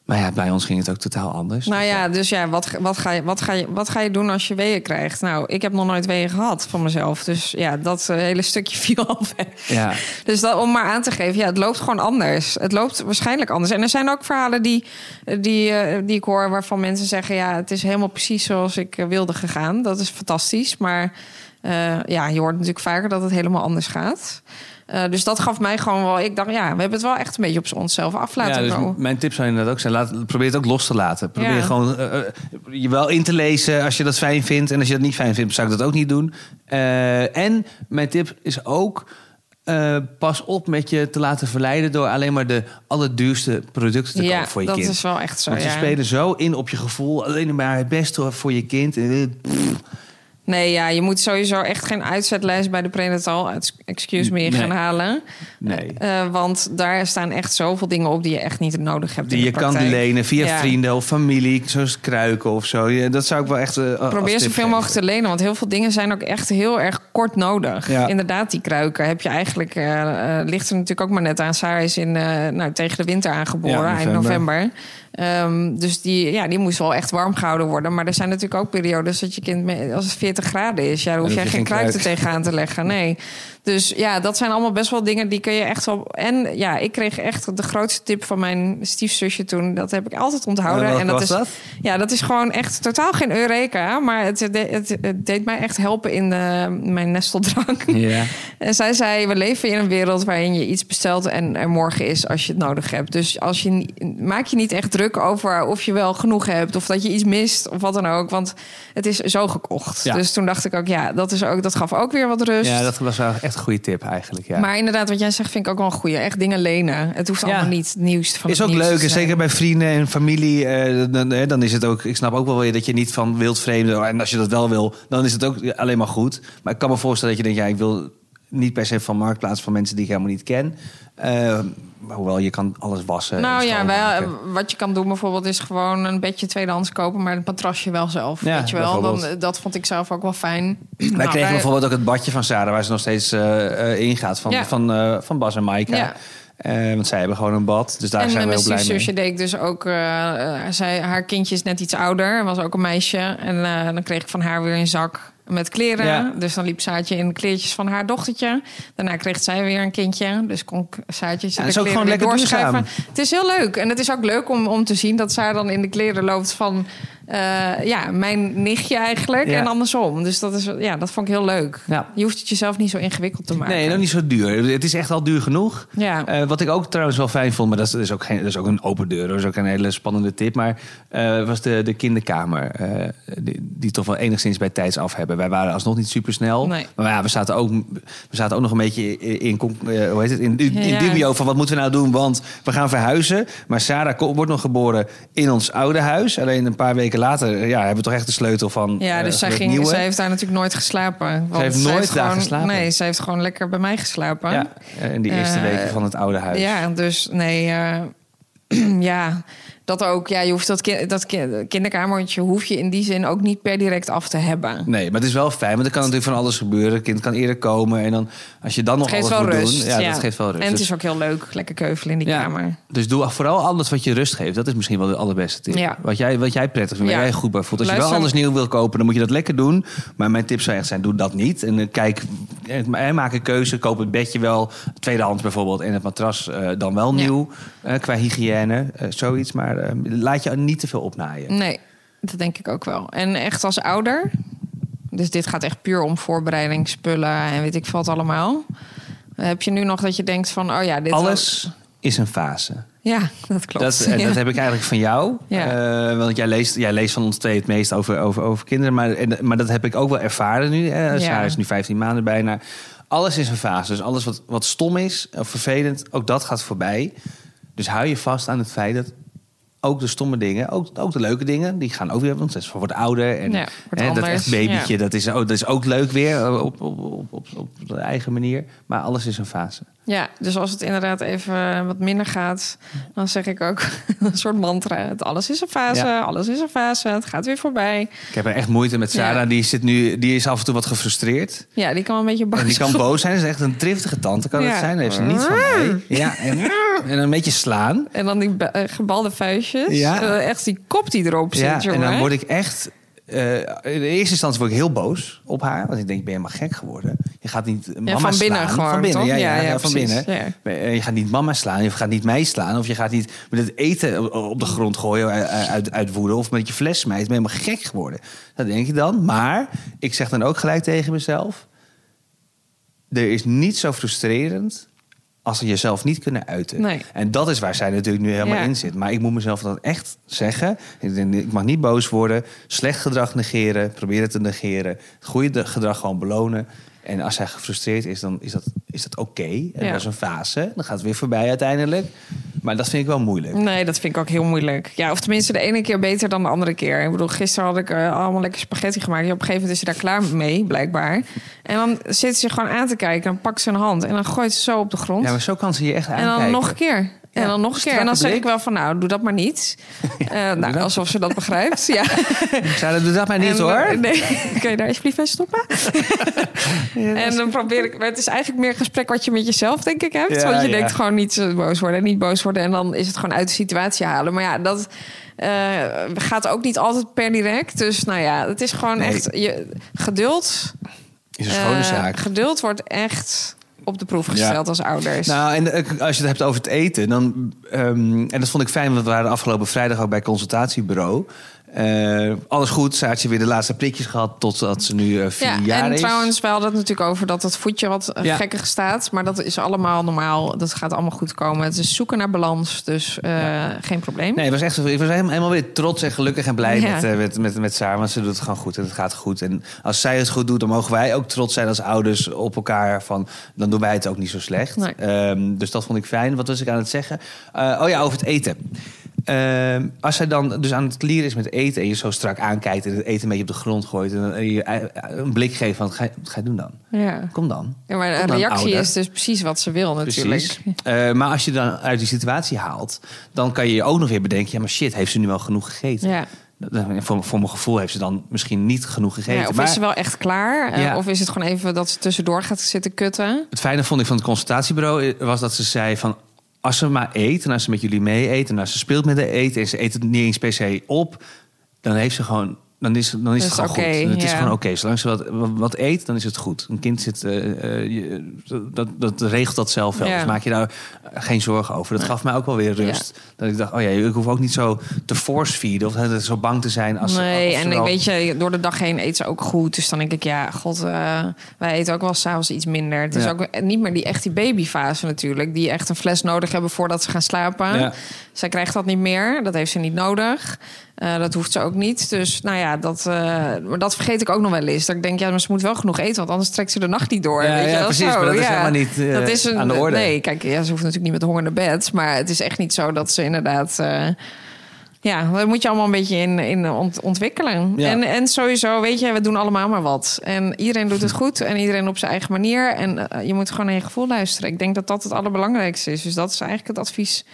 Maar ja, bij ons ging het ook totaal anders. Nou Dus, ja, dus ja, wat, wat, ga je, wat, ga je, wat ga je doen als je weeën krijgt? Nou, ik heb nog nooit weeën gehad van mezelf. Dus ja, dat eh, hele stukje viel al weg. ja. Dus dat, om maar aan te geven, ja, het loopt gewoon anders. Het loopt waarschijnlijk anders. En er zijn ook verhalen die, die, eh, die ik hoor waarvan mensen zeggen: ja, het is helemaal precies zoals ik eh, wilde gegaan. Dat is fantastisch. Maar ja, je hoort natuurlijk vaker dat het helemaal anders gaat. Eh, dus dat gaf mij gewoon wel. Ik dacht, ja, we hebben het wel echt een beetje op onszelf af laten Ja, dus komen. m- mijn tip zou inderdaad ook zijn: laat, probeer het ook los te laten. Probeer Ja. gewoon eh, eh, je wel in te lezen als je dat fijn vindt. En als je dat niet fijn vindt, zou ik dat ook niet doen. En mijn tip is ook. pas op met je te laten verleiden door alleen maar de allerduurste producten te ja, kopen voor je dat kind. is wel echt zo. Want ze ja. spelen zo in op je gevoel. Alleen maar het beste voor je kind. Eh, Nee, ja, je moet sowieso echt geen uitzetlijst bij de prenatal, ex- excuse me, Nee. gaan halen. Nee. Eh, want daar staan echt zoveel dingen op die je echt niet nodig hebt. in Die je kan lenen via Ja. vrienden of familie, zoals kruiken of zo. Dat zou ik wel echt. eh, als Probeer zoveel mogelijk te lenen, want heel veel dingen zijn ook echt heel erg kort nodig. Ja. Inderdaad, die kruiken heb je eigenlijk, eh, eh, ligt er natuurlijk ook maar net aan. Sarah is in, eh, nou, tegen de winter aangeboren, Ja, eind november. Ehm, dus die, ja, die moest wel echt warm gehouden worden. Maar er zijn natuurlijk ook periodes dat je kind, als het 40 graden is, ja, dan hoef jij geen er kruik. tegenaan te leggen. Nee. Dus ja, dat zijn allemaal best wel dingen die kun je echt wel. En ja, ik kreeg echt de grootste tip van mijn stiefzusje toen. Dat heb ik altijd onthouden. En dat was is, dat? Ja, dat is gewoon echt totaal geen Eureka. Maar het, het, het, het deed mij echt helpen in de, mijn nesteldrank. Ja. En zij zei, we leven in een wereld waarin je iets bestelt en er morgen is als je het nodig hebt. Dus als je, maak je niet echt druk over of je wel genoeg hebt of dat je iets mist of wat dan ook. Want het is zo gekocht. Ja. Dus toen dacht ik ook, ja, dat, is ook, dat gaf ook weer wat rust. ja, dat was wel echt een goede tip eigenlijk. Ja. Maar inderdaad, wat jij zegt vind ik ook wel een goede. Echt dingen lenen. Het hoeft Ja. allemaal niet het nieuwste van is het ook leuk, te en zijn. zeker bij vrienden en familie. eh, dan, eh, dan is het ook. Ik snap ook wel weer dat je niet van wild vreemden. En als je dat wel wil, dan is het ook alleen maar goed. Maar ik kan me voorstellen dat je denkt, ja, ik wil niet per se van marktplaats van mensen die ik helemaal niet ken. Eh, hoewel je kan alles wassen. Nou en ja, wij, schoonmaken. wat je kan doen bijvoorbeeld is gewoon een bedje tweedehands kopen, maar het matrasje wel zelf. Ja, weet je wel, dan, dat vond ik zelf ook wel fijn. Wij Nou, kregen bijvoorbeeld ook het badje van Sarah, waar ze nog steeds eh, eh, ingaat. Van, Ja. van, eh, van Bas en Maaika. Ja. Eh, want zij hebben gewoon een bad. Dus daar en zijn we heel blij mee. stiefzusje deed ik dus ook. eh, eh, zij, haar kindje is net iets ouder. en was ook een meisje. En eh, dan kreeg ik van haar weer een zak met kleren. Ja. Dus dan liep Saatje in de kleertjes van haar dochtertje. Daarna kreeg zij weer een kindje. Dus kon Saatje Ja, de dat is ook kleren gewoon weer lekker doorschuiven. Het is heel leuk. En het is ook leuk om, om te zien dat zij dan in de kleren loopt van... eh, ja, mijn nichtje eigenlijk. Ja. En andersom. Dus dat, is, ja, dat vond ik heel leuk. Ja. Je hoeft het jezelf niet zo ingewikkeld te maken. Nee, nog niet zo duur. Het is echt al duur genoeg. Ja. Eh, wat ik ook trouwens wel fijn vond, maar dat is, dat is, ook, geen, dat is ook een open deur. Dat is ook een hele spannende tip. Maar eh, was de, de kinderkamer. die, die toch wel enigszins bij tijds af hebben. Wij waren alsnog niet super snel. Nee. Maar ja, we zaten, ook, we zaten ook nog een beetje in, in, hoe heet het, in, in, in dubio van wat moeten we nou doen. Want we gaan verhuizen. Maar Sarah wordt nog geboren in ons oude huis. Alleen een paar weken later ja, hebben we toch echt de sleutel van Ja, eh, dus zij, ging, nieuwe. zij heeft daar natuurlijk nooit geslapen. Want heeft nooit daar gewoon, geslapen? Nee, ze heeft gewoon lekker bij mij geslapen. Ja, in die eerste Eh, weken van het oude huis. Ja, dus nee, eh, ja, dat ook. Ja, je hoeft dat, dat ki- kinderkamertje hoef je in die zin ook niet per direct af te hebben. Nee, maar het is wel fijn, want er kan natuurlijk van alles gebeuren. Het kind kan eerder komen en dan als je dan nog alles moet rust. doen, ja, dat geeft wel rust. En het Dus- is ook heel leuk, lekker keuvelen in die ja, kamer. Dus doe vooral alles wat je rust geeft. Dat is misschien wel de allerbeste tip. Ja. Wat, jij, wat jij prettig vindt, waar jij goed bij voelt. Als je wel alles nieuw wil kopen, dan moet je dat lekker doen. Maar mijn tip zou echt zijn, doe dat niet. En eh, kijk, eh, maak een keuze. Koop het bedje wel, tweedehands bijvoorbeeld. En het matras eh, dan wel nieuw, qua hygiëne, zoiets. Maar eh, laat je niet te veel opnaaien. Nee, dat denk ik ook wel. En echt als ouder, dus dit gaat echt puur om voorbereidingsspullen en weet ik wat allemaal. Heb je nu nog dat je denkt van, oh ja, dit Alles is een fase. Ja, dat klopt. Dat, Ja. dat heb ik eigenlijk van jou. Ja. Eh, want jij leest, jij leest van ons twee het meest over, over, over kinderen. Maar, en, maar dat heb ik ook wel ervaren nu. Hè. Ja. Is nu 15 maanden bijna. Alles is een fase. Dus alles wat, wat stom is of vervelend, ook dat gaat voorbij. Dus hou je vast aan het feit dat ook de stomme dingen, ook, ook de leuke dingen, die gaan ook weer. Want ze wordt ouder. En Ja, wordt hè, dat echt babytje, ja. dat, is, ook, dat is ook leuk weer eh, op, op, op, op, op de eigen manier. Maar alles is een fase. Ja, dus als het inderdaad even wat minder gaat, dan zeg ik ook een soort mantra. Het alles is een fase, Ja. alles is een fase, het gaat weer voorbij. Ik heb er echt moeite met Sarah. Ja. Die, zit nu, die is af en toe wat gefrustreerd. Ja, die kan wel een beetje boos En die kan boos zijn. Ze is echt een driftige tante, kan het zijn. Heeft ze niet van mij. Ja, en, en een beetje slaan. En dan die eh, gebalde vuistjes. Ja. Eh, echt die kop die erop zit, Ja, en dan word ik echt... eh, in de eerste instantie word ik heel boos op haar. Want ik denk, ben je helemaal gek geworden? Je gaat niet mama van binnen slaan. gewoon, Van binnen, toch? ja, ja, Ja, ja, ja, van binnen. ja. Je gaat niet mama slaan, je gaat niet mij slaan. Of je gaat niet met het eten op de grond gooien uit, uit, woede. Of met je fles smijten. Ben je helemaal gek geworden? Dat denk ik dan. Maar ik zeg dan ook gelijk tegen mezelf... Er is niet zo frustrerend als je jezelf niet kunnen uiten. Nee. En dat is waar zij natuurlijk nu helemaal Ja. in zit. Maar ik moet mezelf dat echt zeggen. Ik mag niet boos worden. Slecht gedrag negeren. Proberen te negeren. Goede de- gedrag gewoon belonen. En als hij gefrustreerd is, dan is dat, is dat oké. En Ja. Dat is een fase. Dan gaat het weer voorbij uiteindelijk. Maar dat vind ik wel moeilijk. Nee, dat vind ik ook heel moeilijk. Ja, of tenminste de ene keer beter dan de andere keer. Ik bedoel, gisteren had ik eh, allemaal lekker spaghetti gemaakt. Ja, op een gegeven moment is ze daar klaar mee, blijkbaar. En dan zit ze gewoon aan te kijken. Dan pakt ze een hand en dan gooit ze zo op de grond. Ja, maar zo kan ze je echt en aankijken. dan nog een keer. En dan nog een keer. En dan zeg ik wel van, nou, doe dat maar niet. Eh, nou, alsof ze dat begrijpt. Ja. Sarah, doe dat maar niet En, hoor. eh, Nee, kun je daar alsjeblieft bij stoppen? en dan probeer ik... maar Het is eigenlijk meer een gesprek wat je met jezelf, denk ik, hebt. Want je denkt gewoon niet boos worden en niet boos worden. En dan is het gewoon uit de situatie halen. Maar ja, dat eh, gaat ook niet altijd per direct. Dus nou ja, het is gewoon Nee. echt... Je, geduld... Is een schone zaak. Geduld wordt echt op de proef gesteld als ouders. Nou, en eh, als je het hebt over het eten, dan. ehm, en dat vond ik fijn, want we waren afgelopen vrijdag ook bij consultatiebureau. Eh, alles goed, Saartje weer de laatste prikjes gehad totdat ze nu eh, vier ja, jaar en is. trouwens, we hadden het natuurlijk over dat het voetje wat eh, Ja. gekker staat. Maar dat is allemaal normaal. Dat gaat allemaal goed komen. Het is zoeken naar balans, dus geen probleem. Nee, ik was echt ik was helemaal, weer trots en gelukkig en blij Ja. met, met, met, met Saar. Want ze doet het gewoon goed en het gaat goed. En als zij het goed doet, dan mogen wij ook trots zijn als ouders op elkaar. Van, dan doen wij het ook niet zo slecht. Nee. Ehm, dus dat vond ik fijn. Wat was ik aan het zeggen? Oh ja, over het eten. Ehm, als zij dan dus aan het klieren is met eten en je zo strak aankijkt en het eten een beetje op de grond gooit en je eh, een blik geeft van, ga, ga je doen dan? Ja. Kom dan. Ja, maar een reactie ouder. is dus precies wat ze wil natuurlijk. Eh, maar als je dan uit die situatie haalt, dan kan je je ook nog weer bedenken: ja, maar shit, heeft ze nu wel genoeg gegeten? Ja. Voor, voor mijn gevoel heeft ze dan misschien niet genoeg gegeten. Ja, of maar is ze wel echt klaar? Eh, Ja. Of is het gewoon even dat ze tussendoor gaat zitten kutten? het fijne vond ik van het consultatiebureau eh, was dat ze zei van. Als ze maar eet en als ze met jullie mee eet en als ze speelt met de eten en ze eet het niet eens per se op, dan heeft ze gewoon. Dan is, dan is het gewoon goed. Het is gewoon oké. Zolang ze wat, wat, eet, dan is het goed. Een kind zit, eh, eh, je- dat, dat regelt dat zelf wel. Ja. Dus maak je daar geen zorgen over. Dat gaf mij ook wel weer rust. Dat ik dacht, oh ja, ik hoef ook niet zo te force feeden of zo bang te zijn. Als, nee, als en ik weet je, door de dag heen eet ze ook goed. Dus dan denk ik, ja, god, eh, wij eten ook wel s'avonds iets minder. Het is ook niet meer die echt die babyfase natuurlijk. Die echt een fles nodig hebben voordat ze gaan slapen. Zij krijgt dat niet meer. Dat heeft ze niet nodig. Eh, dat hoeft ze ook niet. Dus nou ja, dat, eh, maar dat vergeet ik ook nog wel eens. Dat ik denk, ja, maar ze moet wel genoeg eten, want anders trekt ze de nacht niet door. Ja, weet je ja, wel? precies, Zo, maar dat is helemaal niet, eh, dat is een, aan de orde. Nee, kijk, ja, ze hoeft natuurlijk niet met honger naar bed. Maar het is echt niet zo dat ze inderdaad... ja, dat moet je allemaal een beetje in, in ont- ontwikkelen. Ja. En, en sowieso, weet je, we doen allemaal maar wat. En iedereen doet het goed en iedereen op zijn eigen manier. En je moet gewoon naar je gevoel luisteren. Ik denk dat dat het allerbelangrijkste is. Dus dat is eigenlijk het advies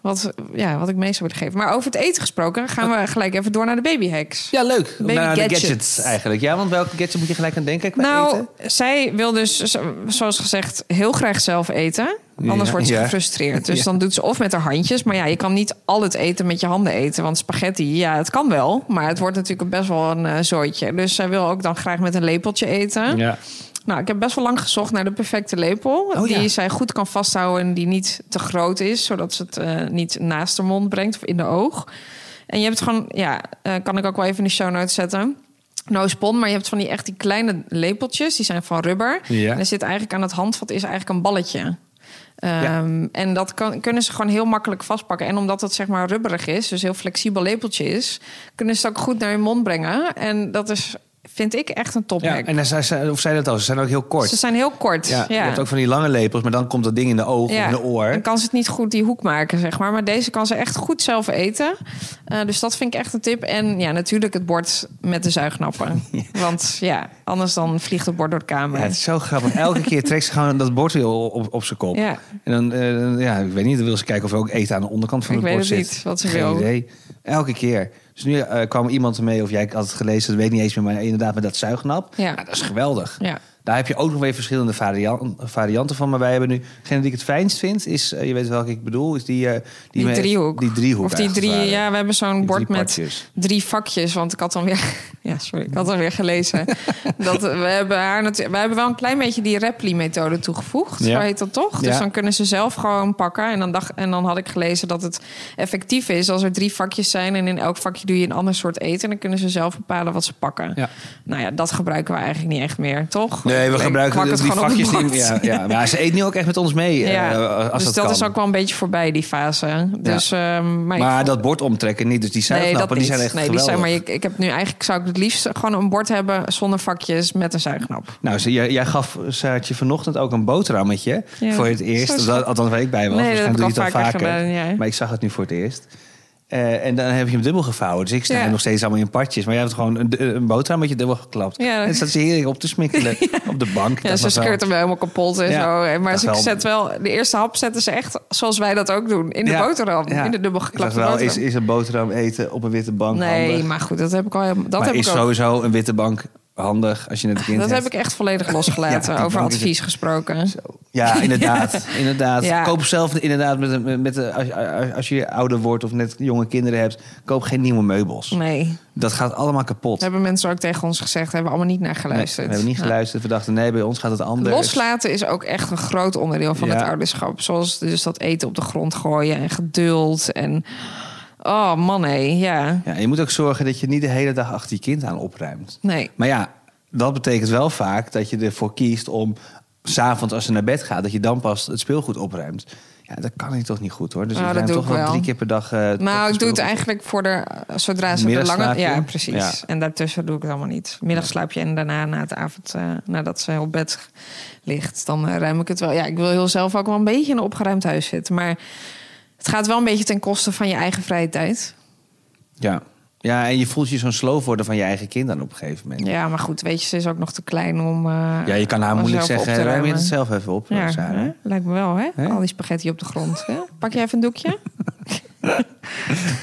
wat, ja, wat ik mee zou willen geven. Maar over het eten gesproken, gaan we gelijk even door naar de babyhacks. Ja, leuk. Baby Naar de gadgets. gadgets eigenlijk. Ja, want welke gadget moet je gelijk aan denken Nou, eten? zij wil dus, zo- zoals gezegd, heel graag zelf eten. Anders Ja, wordt ze ja. gefrustreerd. Dus Ja. dan doet ze of met haar handjes. Maar ja, je kan niet al het eten met je handen eten. Want spaghetti, ja, het kan wel. Maar het wordt natuurlijk best wel een eh, zooitje. Dus zij wil ook dan graag met een lepeltje eten. Ja. Nou, ik heb best wel lang gezocht naar de perfecte lepel. Oh, die ja. zij goed kan vasthouden en die niet te groot is. Zodat ze het eh, niet naast de mond brengt of in de oog. En je hebt gewoon, ja, eh, kan ik ook wel even in de show notes zetten. No spon, maar je hebt van die echt die kleine lepeltjes. Die zijn van rubber. Ja. En er zit eigenlijk aan het handvat is eigenlijk een balletje. Ehm, En dat kan, kunnen ze gewoon heel makkelijk vastpakken. En omdat het zeg maar rubberig is, dus heel flexibel lepeltje is, kunnen ze het ook goed naar je mond brengen. En dat is, vind ik, echt een Ja, tophack. en dan zei, zei- of zei dat al, ze zijn ook heel kort. Ze zijn heel kort. ja, Ja, Je hebt ook van die lange lepels, maar dan komt dat ding in de oog of in de oor. Dan kan ze het niet goed die hoek maken, zeg maar. Maar deze kan ze echt goed zelf eten. Eh, dus dat vind ik echt een tip. En ja, natuurlijk het bord met de zuignappen. Want ja, anders dan vliegt het bord door de kamer. Ja, het is zo grappig. Elke keer trekt ze gewoon dat bord weer op, op, op zijn kop. Ja. En dan, eh, ja, ik weet niet, dan wil ze kijken of er ook eten aan de onderkant van Ik het weet bord het zit. niet wat ze Geen wil. idee. Elke keer. Dus nu eh, kwam iemand ermee, of jij had het gelezen, dat weet ik niet eens meer, maar inderdaad met dat zuignap. Ja. Nou, dat is geweldig. Ja. Daar heb je ook nog weer verschillende varian- varianten van. Maar wij hebben nu, degene die ik het fijnst vind, is, eh, je weet welke ik bedoel, is die, eh, Die met- driehoek. Die driehoek. Of die drie, ja, we hebben zo'n Die bord met drie vakjes. Want ik had dan weer, ja, sorry, ik had dan weer gelezen. dat we hebben haar natuurlijk, we hebben wel een klein beetje die Repli-methode toegevoegd. Ja. Zo heet dat toch? Dus Ja. dan kunnen ze zelf gewoon pakken. En dan, dacht, en dan had ik gelezen dat het effectief is als er drie vakjes zijn. En in elk vakje doe je een ander soort eten. En dan kunnen ze zelf bepalen wat ze pakken. Ja. Nou ja, dat gebruiken we eigenlijk niet echt meer, toch? Nee, we Ik gebruiken die op vakjes. Die, ja, ja, maar ze eet nu ook echt met ons mee. eh, Ja, als dus dat, dat, is ook wel een beetje voorbij, die fase. Dus, ehm, maar ik Maar vond- dat bord omtrekken niet. Dus die zuignappen, die zijn echt nee, die zijn, maar ik, ik heb nu eigenlijk zou ik het liefst gewoon een bord hebben zonder vakjes met een zuignap. Nou, ze- jij, jij gaf Saartje vanochtend ook een boterhammetje Ja, voor het eerst. Dat- Althans, waar ik bij was. Nee, dat Waarschijnlijk ik doe je het al vaker gedaan, ja. Maar ik zag het nu voor het eerst. Eh, en dan heb je hem dubbel gevouwen. Dus ik sta Ja. nog steeds allemaal in partjes. Maar jij hebt gewoon een, een boterhammetje dubbel geklapt. Ja. En staat ze heerlijk op te smikkelen op de bank. Ja, ze scheurt hem helemaal kapot en zo. En Maar ze wel. zet wel, de eerste hap zetten ze echt zoals wij dat ook doen. In de boterham. In de dubbel geklapte wel, boterham. is, is een boterham eten op een witte bank nee, handig? maar goed, dat heb ik al helemaal. Dat maar heb is ik sowieso een witte bank handig als je net een kind Dat hebt? heb ik echt volledig losgelaten. Ja, over advies gesproken. Ja, inderdaad. inderdaad. Ja. Koop zelf inderdaad, met, met, een- als, als- je ouder wordt of net jonge kinderen hebt, koop geen nieuwe meubels. Nee, Dat gaat allemaal kapot. dat hebben mensen ook tegen ons gezegd. Hebben we allemaal niet naar Nee, geluisterd. we hebben niet geluisterd. We dachten, nee, bij ons gaat het anders. Loslaten is ook echt een groot onderdeel van Ja. het ouderschap. Zoals dus dat eten op de grond gooien en geduld. En oh man, nee, ja. Ja, je moet ook zorgen dat je niet de hele dag achter je kind aan opruimt. Nee. Maar ja, dat betekent wel vaak dat je ervoor kiest om s'avonds als ze naar bed gaat, dat je dan pas het speelgoed opruimt. Ja, dat kan ik toch niet goed hoor. Dus Nou, ik ruim toch wel wel. drie keer per dag. eh, toch Nou, ik doe het eigenlijk voor de, zodra ze de lange... Ja, precies. Ja. En daartussen doe ik het allemaal niet. Middagslaapje en daarna na het avond, eh, nadat ze op bed ligt, dan eh, ruim ik het wel. Ja, ik wil heel zelf ook wel een beetje in een opgeruimd huis zitten. Maar het gaat wel een beetje ten koste van je eigen vrije tijd. Ja. ja, en je voelt je zo'n sloof worden van je eigen kind dan op een gegeven moment. Ja, maar goed, weet je, ze is ook nog te klein om... eh, Ja, je kan haar moeilijk zeggen, ruim je het zelf even op, Ja, Sarah. lijkt me wel, hè? Hè? Al die spaghetti op de grond. Hè? Pak je even een doekje?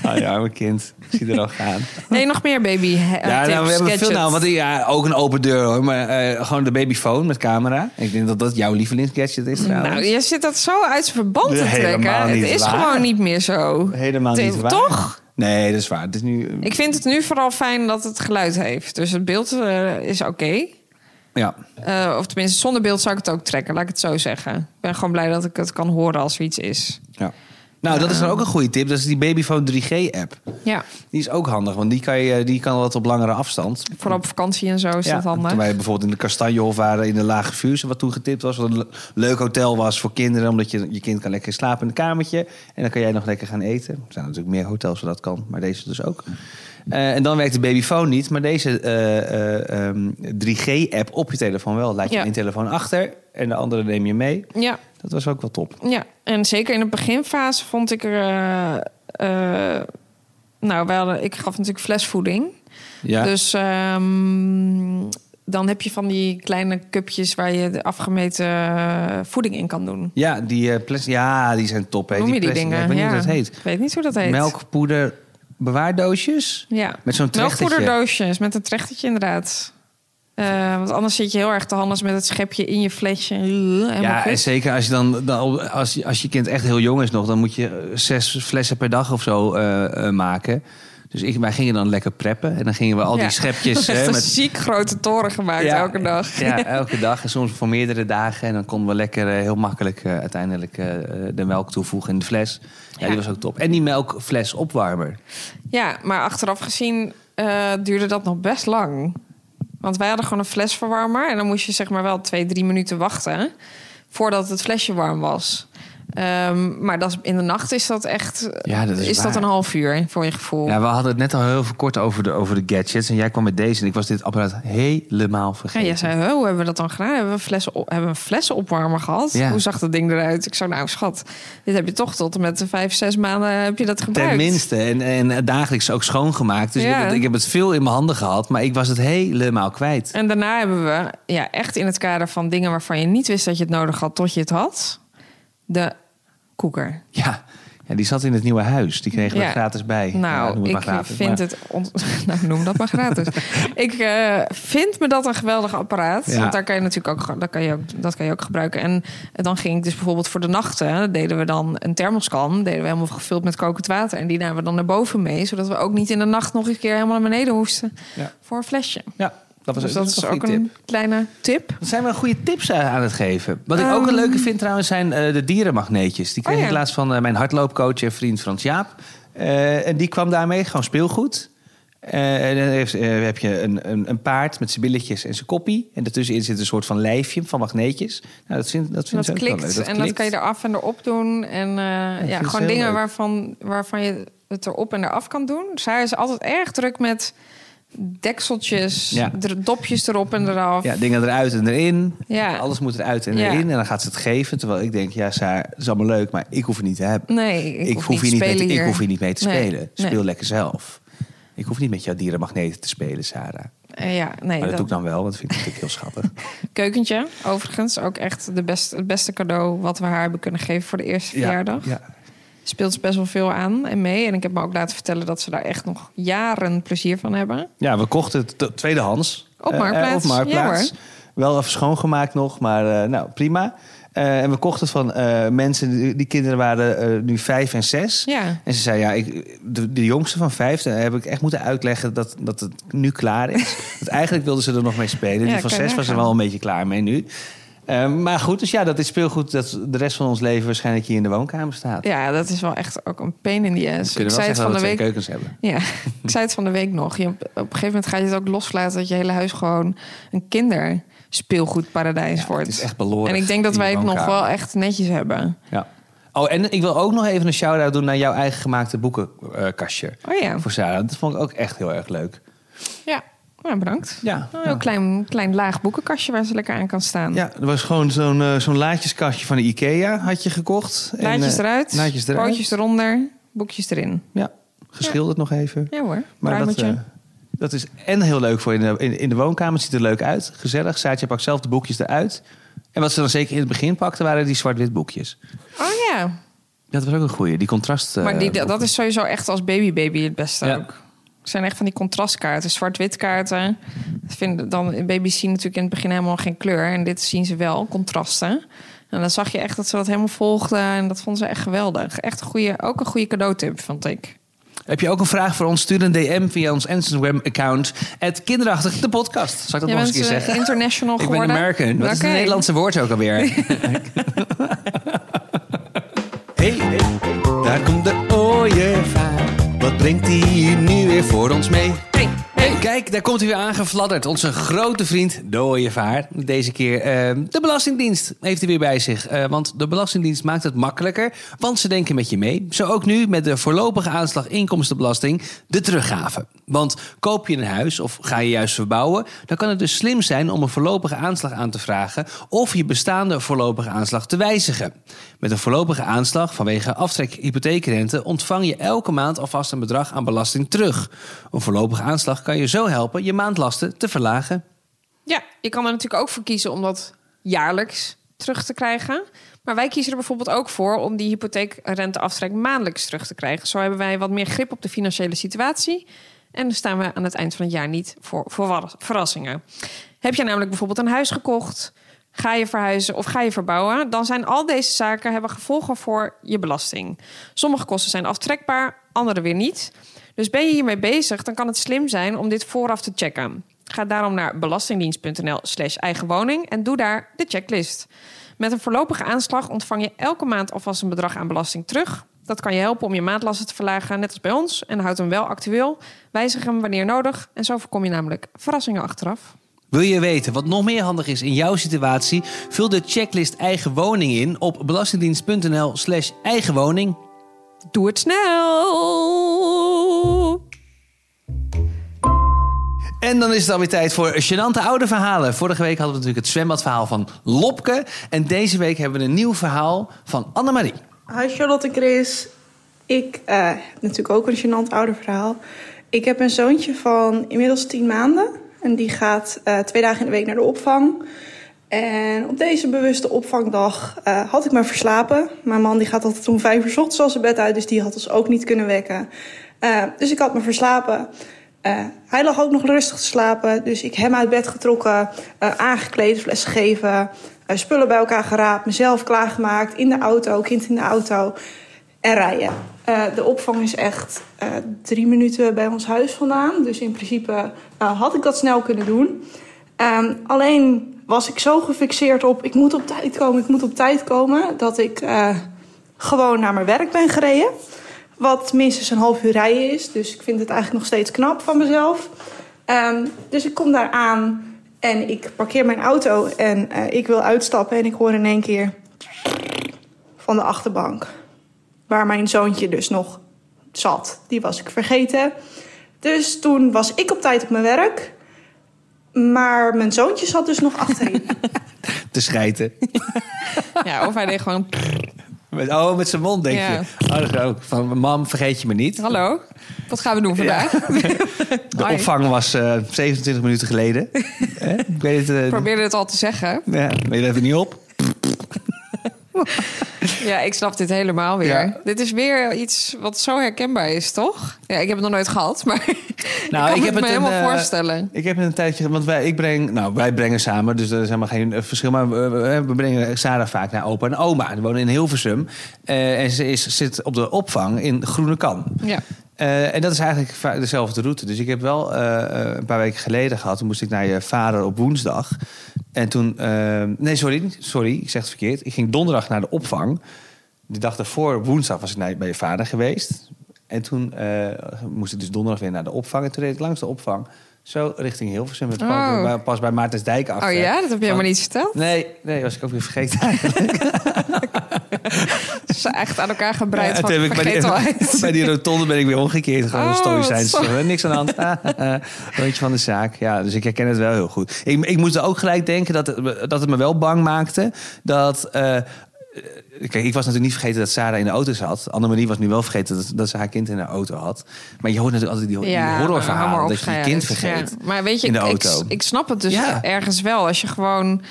Ah, je arme kind. Ik zie er al gaan. Nee, nog meer baby eh, Ja, tips, nou, we hebben veel nou, want ja, ook een open deur hoor. Maar eh, gewoon de babyfoon met camera. Ik denk dat dat jouw lievelingsgadget is trouwens. Nou, je zit dat zo uit zijn verband te trekken. Het is waar. gewoon niet meer zo. Helemaal niet waar. Toch? Nee, dat is waar. Het is nu... Ik vind het nu vooral fijn dat het geluid heeft. Dus het beeld eh, is oké. Ja. Eh, of tenminste, zonder beeld zou ik het ook trekken, laat ik het zo zeggen. Ik ben gewoon blij dat ik het kan horen als er iets is. ja. Nou, dat is dan ook een goede tip. Dat is die Babyphone 3G-app. Ja, Die is ook handig, want die kan, je, die kan wat op langere afstand. vooral op vakantie en zo is dat handig. Toen wij bijvoorbeeld in de Kastanjehof waren in de Lage Vuurse, wat toen getipt was. Wat een le- leuk hotel was voor kinderen, omdat je, je kind kan lekker slapen in een kamertje. En dan kan jij nog lekker gaan eten. Er zijn natuurlijk meer hotels waar dat kan, maar deze dus ook. Eh, en dan werkt de babyfoon niet, maar deze eh, eh, ehm, 3G-app op je telefoon wel. Laat je Ja. één telefoon achter en de andere neem je mee. Ja, Dat was ook wel top. Ja, en zeker in de beginfase vond ik er. eh, eh, nou, we hadden, ik gaf natuurlijk flesvoeding. Ja, Dus ehm, dan heb je van die kleine cupjes waar je de afgemeten eh, voeding in kan doen. ja, die, plas- ja die zijn top. Hè. Noem je die plastic- dingen? Ik weet niet hoe dat heet. Ik weet niet hoe dat heet. Melkpoeder bewaardoosjes. Ja. Met zo'n trechtertje. Melkpoederdoosjes met een trechtertje inderdaad. Eh, want anders zit je heel erg te handels met het schepje in je flesje. Helemaal Ja, en zeker als je dan, als, je, als je kind echt heel jong is nog, dan moet je eh, zes flessen per dag of zo eh, eh, maken. Dus ik, wij gingen dan lekker preppen en dan gingen we al Ja. die schepjes. Echt hè, een met, ziek grote toren gemaakt elke dag. Ja, elke dag en soms voor meerdere dagen. En dan konden we lekker eh, heel makkelijk eh, uiteindelijk eh, de melk toevoegen in de fles. Ja, Ja. die was ook top. En die melkfles opwarmer. Ja, maar achteraf gezien eh, duurde dat nog best lang. Want wij hadden gewoon een flesverwarmer. En dan moest je zeg maar wel twee, drie minuten wachten... voordat het flesje warm was. Ehm, maar dat is, in de nacht is dat echt Ja, dat is is dat een half uur voor je gevoel. Ja, we hadden het net al heel veel kort over de, over de gadgets. En jij kwam met deze en ik was dit apparaat helemaal Ja, vergeten. jij zei, "Huh, hoe hebben we dat dan gedaan? Hebben we, flessen op, hebben we een flessenopwarmer gehad? Ja. Hoe zag dat ding eruit? Ik zei, nou schat, dit heb je toch tot en met de vijf, zes maanden heb je dat gebruikt. Tenminste, en, en dagelijks ook schoongemaakt. Dus ik, heb het, ik heb het veel in mijn handen gehad, maar ik was het helemaal kwijt. En daarna hebben we, ja, echt in het kader van dingen waarvan je niet wist dat je het nodig had tot je het had, de koeker. Ja, ja die zat in het nieuwe huis. Die kregen we Ja. gratis bij. Nou, ik gratis, vind maar- het... nou, noem dat maar gratis. ik eh, vind me dat een geweldig apparaat. Ja. Want daar kan je natuurlijk ook, dat kan je ook, dat kan je ook gebruiken. En dan ging ik dus bijvoorbeeld voor de nachten... deden we dan een thermoskan. Deden we helemaal gevuld met kokend water. En die namen we dan naar boven mee. Zodat we ook niet in de nacht nog een keer helemaal naar beneden hoesten. Ja. Voor een flesje. Ja, dat was dus dat een is goede ook tip. een kleine tip. Dan zijn we goede tips eh, aan het geven. Wat ik ook een leuke vind trouwens zijn eh, de dierenmagneetjes. Die kreeg Ehm. Oh, ik ja. laatst van eh, mijn hardloopcoach en vriend Frans Jaap. Eh, en die kwam daarmee, gewoon speelgoed. Eh, en dan heeft, heb je een, een, een paard met zijn billetjes en zijn koppie. En daartussenin zit een soort van lijfje van magneetjes. Nou, dat vind, dat vind Dat ik ook wel klikt en dat kan je eraf en erop doen. En eh, ja, gewoon dingen leuk. waarvan, waarvan je het erop en eraf kan doen. Hij is altijd erg druk met dekseltjes, Ja. dopjes erop en eraf. Ja, dingen eruit en erin. Ja. Alles moet eruit en Ja. erin. En dan gaat ze het geven. Terwijl ik denk, ja, Saar, dat is allemaal leuk, maar ik hoef het niet te hebben. Nee, ik, Ik, hoef, hier niet mee te, spelen ik hoef niet mee te Nee, spelen. nee. Speel lekker zelf. Ik hoef niet met jouw dierenmagneten te spelen, Sarah. Eh, ja, nee, Maar dat dat- doe ik dan wel, want dat vind ik natuurlijk heel schattig. keukentje. Overigens ook echt de beste, het beste cadeau wat we haar hebben kunnen geven voor de eerste verjaardag. Ja, Speelt ze best wel veel aan en mee. En ik heb me ook laten vertellen dat ze daar echt nog jaren plezier van hebben. ja, we kochten het tweedehands. Op Eh, Marktplaats. eh, op Marktplaats. Ja, wel even schoongemaakt nog, maar eh, nou prima. Eh, en we kochten het van eh, mensen, die, die kinderen waren eh, nu vijf en zes. Ja. En ze zei, ja, ik, de, de jongste van vijf, daar heb ik echt moeten uitleggen dat, dat het nu klaar is. Want eigenlijk wilden ze er nog mee spelen. Ja, Die van zes was er wel een beetje klaar mee nu. Eh, maar goed, dus ja, dat is speelgoed dat de rest van ons leven waarschijnlijk hier in de woonkamer staat. ja, dat is wel echt ook een pain in the ass. We kunnen Ik wel zei het van de week. keukens hebben. Ja, ik zei het van de week nog. Je, op een gegeven moment ga je het ook loslaten dat je hele huis gewoon een kinderspeelgoedparadijs Ja, wordt. het is echt beloren. en ik denk dat wij het nog wel echt netjes hebben. Ja. Oh, en ik wil ook nog even een shout-out doen naar jouw eigen gemaakte boekenkastje. Oh ja, Voor Sarah. Dat vond ik ook echt heel erg leuk. Ja. Nou, bedankt. Ja, Een heel klein, klein laag boekenkastje waar ze lekker aan kan staan. Ja, er was gewoon zo'n eh, zo'n laadjeskastje van de Ikea had je gekocht. En, Laadjes eh, eruit, Laadjes eruit. pootjes eronder, boekjes erin. Ja, geschilderd nog even. Ja hoor, Maar dat, eh, dat is en heel leuk voor in de, in, in de woonkamer. Het ziet er leuk uit. Gezellig. Saartje pakt zelf de boekjes eruit. En wat ze dan zeker in het begin pakte, waren die zwart-wit boekjes. Oh ja, Dat was ook een goeie. Die contrast. maar die, dat is sowieso echt als baby-baby het beste Ja. ook. Zijn echt van die contrastkaarten, zwart-wit kaarten. Dat vinden dan baby's zien natuurlijk in het begin helemaal geen kleur. En dit zien ze wel, contrasten. En dan zag je echt dat ze dat helemaal volgden. En dat vonden ze echt geweldig. Echt een goede, ook een goede cadeautip, vond ik. Heb je ook een vraag voor ons? Stuur een DM via ons Instagram-account. Het kinderachtig, de podcast. Zal ik dat nog eens een keer eh, zeggen? international Ik ben geworden. American. Wat is het Oké. Nederlandse woord ook alweer? hey, hey, daar komt de ooievaar. Wat brengt hij nu weer voor ons mee? Kijk, daar komt hij weer aangefladderd. Onze grote vriend, de ooievaar. Deze keer eh, de Belastingdienst heeft hij weer bij zich. Eh, want de Belastingdienst maakt het makkelijker, want ze denken met je mee. Zo ook nu met de voorlopige aanslag inkomstenbelasting, de teruggave. Want koop je een huis of ga je juist verbouwen... dan kan het dus slim zijn om een voorlopige aanslag aan te vragen... of je bestaande voorlopige aanslag te wijzigen. Met een voorlopige aanslag vanwege aftrek hypotheekrente... ontvang je elke maand alvast een bedrag aan belasting terug. Een voorlopige aanslag kan je zo helpen je maandlasten te verlagen. Ja, je kan er natuurlijk ook voor kiezen om dat jaarlijks terug te krijgen. Maar wij kiezen er bijvoorbeeld ook voor om die hypotheekrenteaftrek maandelijks terug te krijgen. Zo hebben wij wat meer grip op de financiële situatie. En dan staan we aan het eind van het jaar niet voor, voor verrassingen. Heb je namelijk bijvoorbeeld een huis gekocht, ga je verhuizen of ga je verbouwen, dan zijn al deze zaken hebben gevolgen voor je belasting. Sommige kosten zijn aftrekbaar, andere weer niet. Dus ben je hiermee bezig, dan kan het slim zijn om dit vooraf te checken. Ga daarom naar belastingdienst.nl/slash eigenwoning en doe daar de checklist. Met een voorlopige aanslag ontvang je elke maand alvast een bedrag aan belasting terug. Dat kan je helpen om je maandlasten te verlagen, net als bij ons. En houd hem wel actueel. Wijzig hem wanneer nodig. En zo voorkom je namelijk verrassingen achteraf. Wil je weten wat nog meer handig is in jouw situatie? Vul de checklist eigen woning in op belastingdienst.nl/slash eigenwoning. Doe het snel! En dan is het alweer tijd voor gênante oude verhalen. Vorige week hadden we natuurlijk het zwembadverhaal van Lopke. En deze week hebben we een nieuw verhaal van Annemarie. Hi Charlotte en Chris. Ik heb natuurlijk ook een gênant ouder verhaal. Ik heb een zoontje van inmiddels 10 maanden. En die gaat uh, twee dagen in de week naar de opvang. En op deze bewuste opvangdag uh, had ik me verslapen. Mijn man die gaat altijd om vijf uur s ochtends al zijn bed uit. Dus die had ons ook niet kunnen wekken. dus ik had me verslapen. Uh, hij lag ook nog rustig te slapen, dus ik hem uit bed getrokken, uh, aangekleed, fles gegeven, uh, spullen bij elkaar geraapt, mezelf klaargemaakt, in de auto, kind in de auto en rijden. de opvang is echt drie minuten bij ons huis vandaan, dus in principe had ik dat snel kunnen doen. Um, alleen was ik zo gefixeerd op ik moet op tijd komen, ik moet op tijd komen, dat ik gewoon naar mijn werk ben gereden. Wat minstens een half uur rijden is. Dus ik vind het eigenlijk nog steeds knap van mezelf. Um, dus ik kom daar aan en ik parkeer mijn auto en uh, ik wil uitstappen. En ik hoor in één keer van de achterbank. Waar mijn zoontje dus nog zat. Die was ik vergeten. Dus toen was ik op tijd op mijn werk. Maar mijn zoontje zat dus nog achterin. Te schijten. ja, of hij deed gewoon... Met, oh, met zijn mond, denk Ja. je. Oh, dat is ook. Van, mam, vergeet je me niet. Hallo, wat gaan we doen vandaag? De Hoi. opvang was eh 27 minuten geleden. Ik weet het, eh, probeerde het al te zeggen. ja, maar je er niet op. Ja, ik snap dit helemaal weer. Ja. Dit is weer iets wat zo herkenbaar is, toch? Ja, ik heb het nog nooit gehad, maar Nou, ik kan ik heb het me het helemaal eh, voorstellen. Ik heb een tijdje, want wij, ik breng, nou, wij brengen samen, dus er is helemaal geen eh, verschil. Maar we, we brengen Sarah vaak naar opa en oma. Die wonen in Hilversum. Eh, en ze is, zit op de opvang in Groene Kan. Ja. Eh, en dat is eigenlijk dezelfde route. Dus ik heb wel eh, eh, een paar weken geleden gehad. Toen moest ik naar je vader op woensdag. En toen... eh, nee, sorry, sorry, ik zeg het verkeerd. Ik ging donderdag naar de opvang. De dag daarvoor, woensdag, was ik bij je vader geweest. En toen moest ik dus donderdag weer naar de opvang. En toen reed ik langs de opvang. Zo richting Hilversum. Het Oh. pas bij Maartensdijk achter. Oh ja, dat heb je helemaal niet verteld. Nee, nee, was ik ook weer vergeten eigenlijk. Ze zijn echt aan elkaar gebreid Ja, van toen heb ik bij die, vergetelheid. bij die rotonde ben ik weer omgekeerd. Gewoon Oh, stoïcijns. zo. Niks aan de hand. Rondje van de zaak. Ja, dus ik herken het wel heel goed. Ik, ik moest ook gelijk denken dat het, me- dat het me wel bang maakte. Dat... eh, Kijk, ik was natuurlijk niet vergeten dat Sarah in de auto zat. Annemarie was nu wel vergeten dat, dat ze haar kind in de auto had. Maar je hoort natuurlijk altijd die, die horrorverhalen. allemaal Dat je je kind vergeet. Ja. Maar weet je, in de ik, auto. ik, ik snap het dus Ja. ergens wel. Als je gewoon...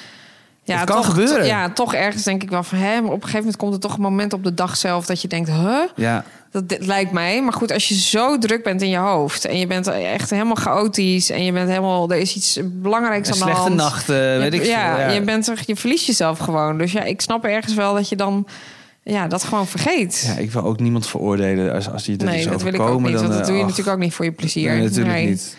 Ja, Het kan toch, gebeuren. Ja, toch ergens denk ik wel van... Hè, maar op een gegeven moment komt er toch een moment op de dag zelf... dat je denkt, huh? Ja, Dat lijkt mij. Maar goed, als je zo druk bent in je hoofd... en je bent echt helemaal chaotisch... en je bent helemaal... er is iets belangrijks aan de slechte hand. nacht, eh, weet ik ja, veel. je, bent er, je verliest jezelf gewoon. Dus ja, ik snap ergens wel dat je dan... Ja, dat gewoon vergeet. Ja, ik wil ook niemand veroordelen als, als je dat nee, is dat wil ik ook niet. dan, Want dat eh, doe je ach. natuurlijk ook niet voor je plezier. Nee, natuurlijk Nee. niet.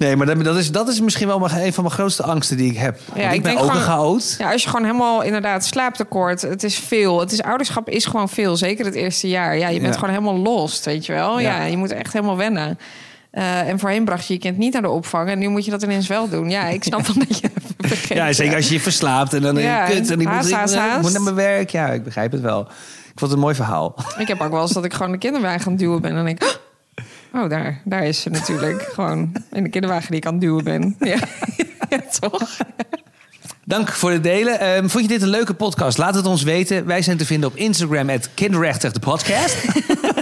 Nee, maar dat, is, dat is misschien wel een van mijn grootste angsten die ik heb. Want ik, ik ben ook een gewoon- chaot. Ja, als je gewoon helemaal inderdaad slaaptekort, het is veel. Het is ouderschap is gewoon veel, zeker het eerste jaar. Ja, je bent Ja. gewoon helemaal lost, weet je wel. Ja, Ja. je moet echt helemaal wennen. Eh, en voorheen bracht je je kind niet naar de opvang en nu moet je dat ineens wel doen. Ja, ik snap wel dat je. Ja, zeker als je je verslaapt en dan denk je, Ja, kut, en ik moet, haast, ik, haast, moet- naar mijn werk. Ja, ik begrijp het wel. Ik vond het een mooi verhaal. Ik heb ook wel eens dat ik gewoon de kinderwagen aan het duwen ben en denk ik, oh, daar, daar is ze natuurlijk. gewoon in de kinderwagen die ik aan het duwen ben. Ja, ja toch? Dank voor het delen. Ehm, vond je dit een leuke podcast? Laat het ons weten. Wij zijn te vinden op Instagram, kinderrechtig de podcast.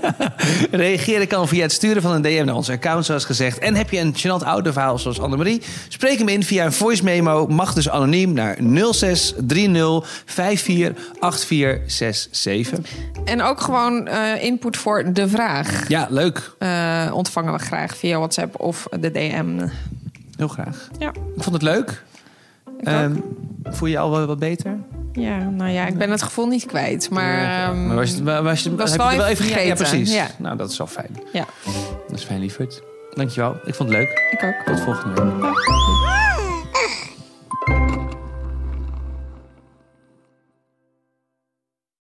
Reageren kan via het sturen van een DM naar onze account, zoals gezegd. En heb je een gênant ouderverhaal zoals Annemarie? Spreek hem in via een voice memo. Mag dus anoniem naar 0630 548467. En ook gewoon eh, input voor de vraag. Ja, leuk. Eh, ontvangen we graag via WhatsApp of de DM. Heel graag. Ja, Ik vond het leuk. Ehm, voel je je al wel wat beter? Ja, nou ja, ik ben het gevoel niet kwijt. Maar, ehm, maar was je, was je, was heb wel je er wel even even ja, precies. Ja. Nou, dat is wel fijn. ja, Dat is fijn, lieverd. Dankjewel. Ik vond het leuk. ik ook. Tot volgende week.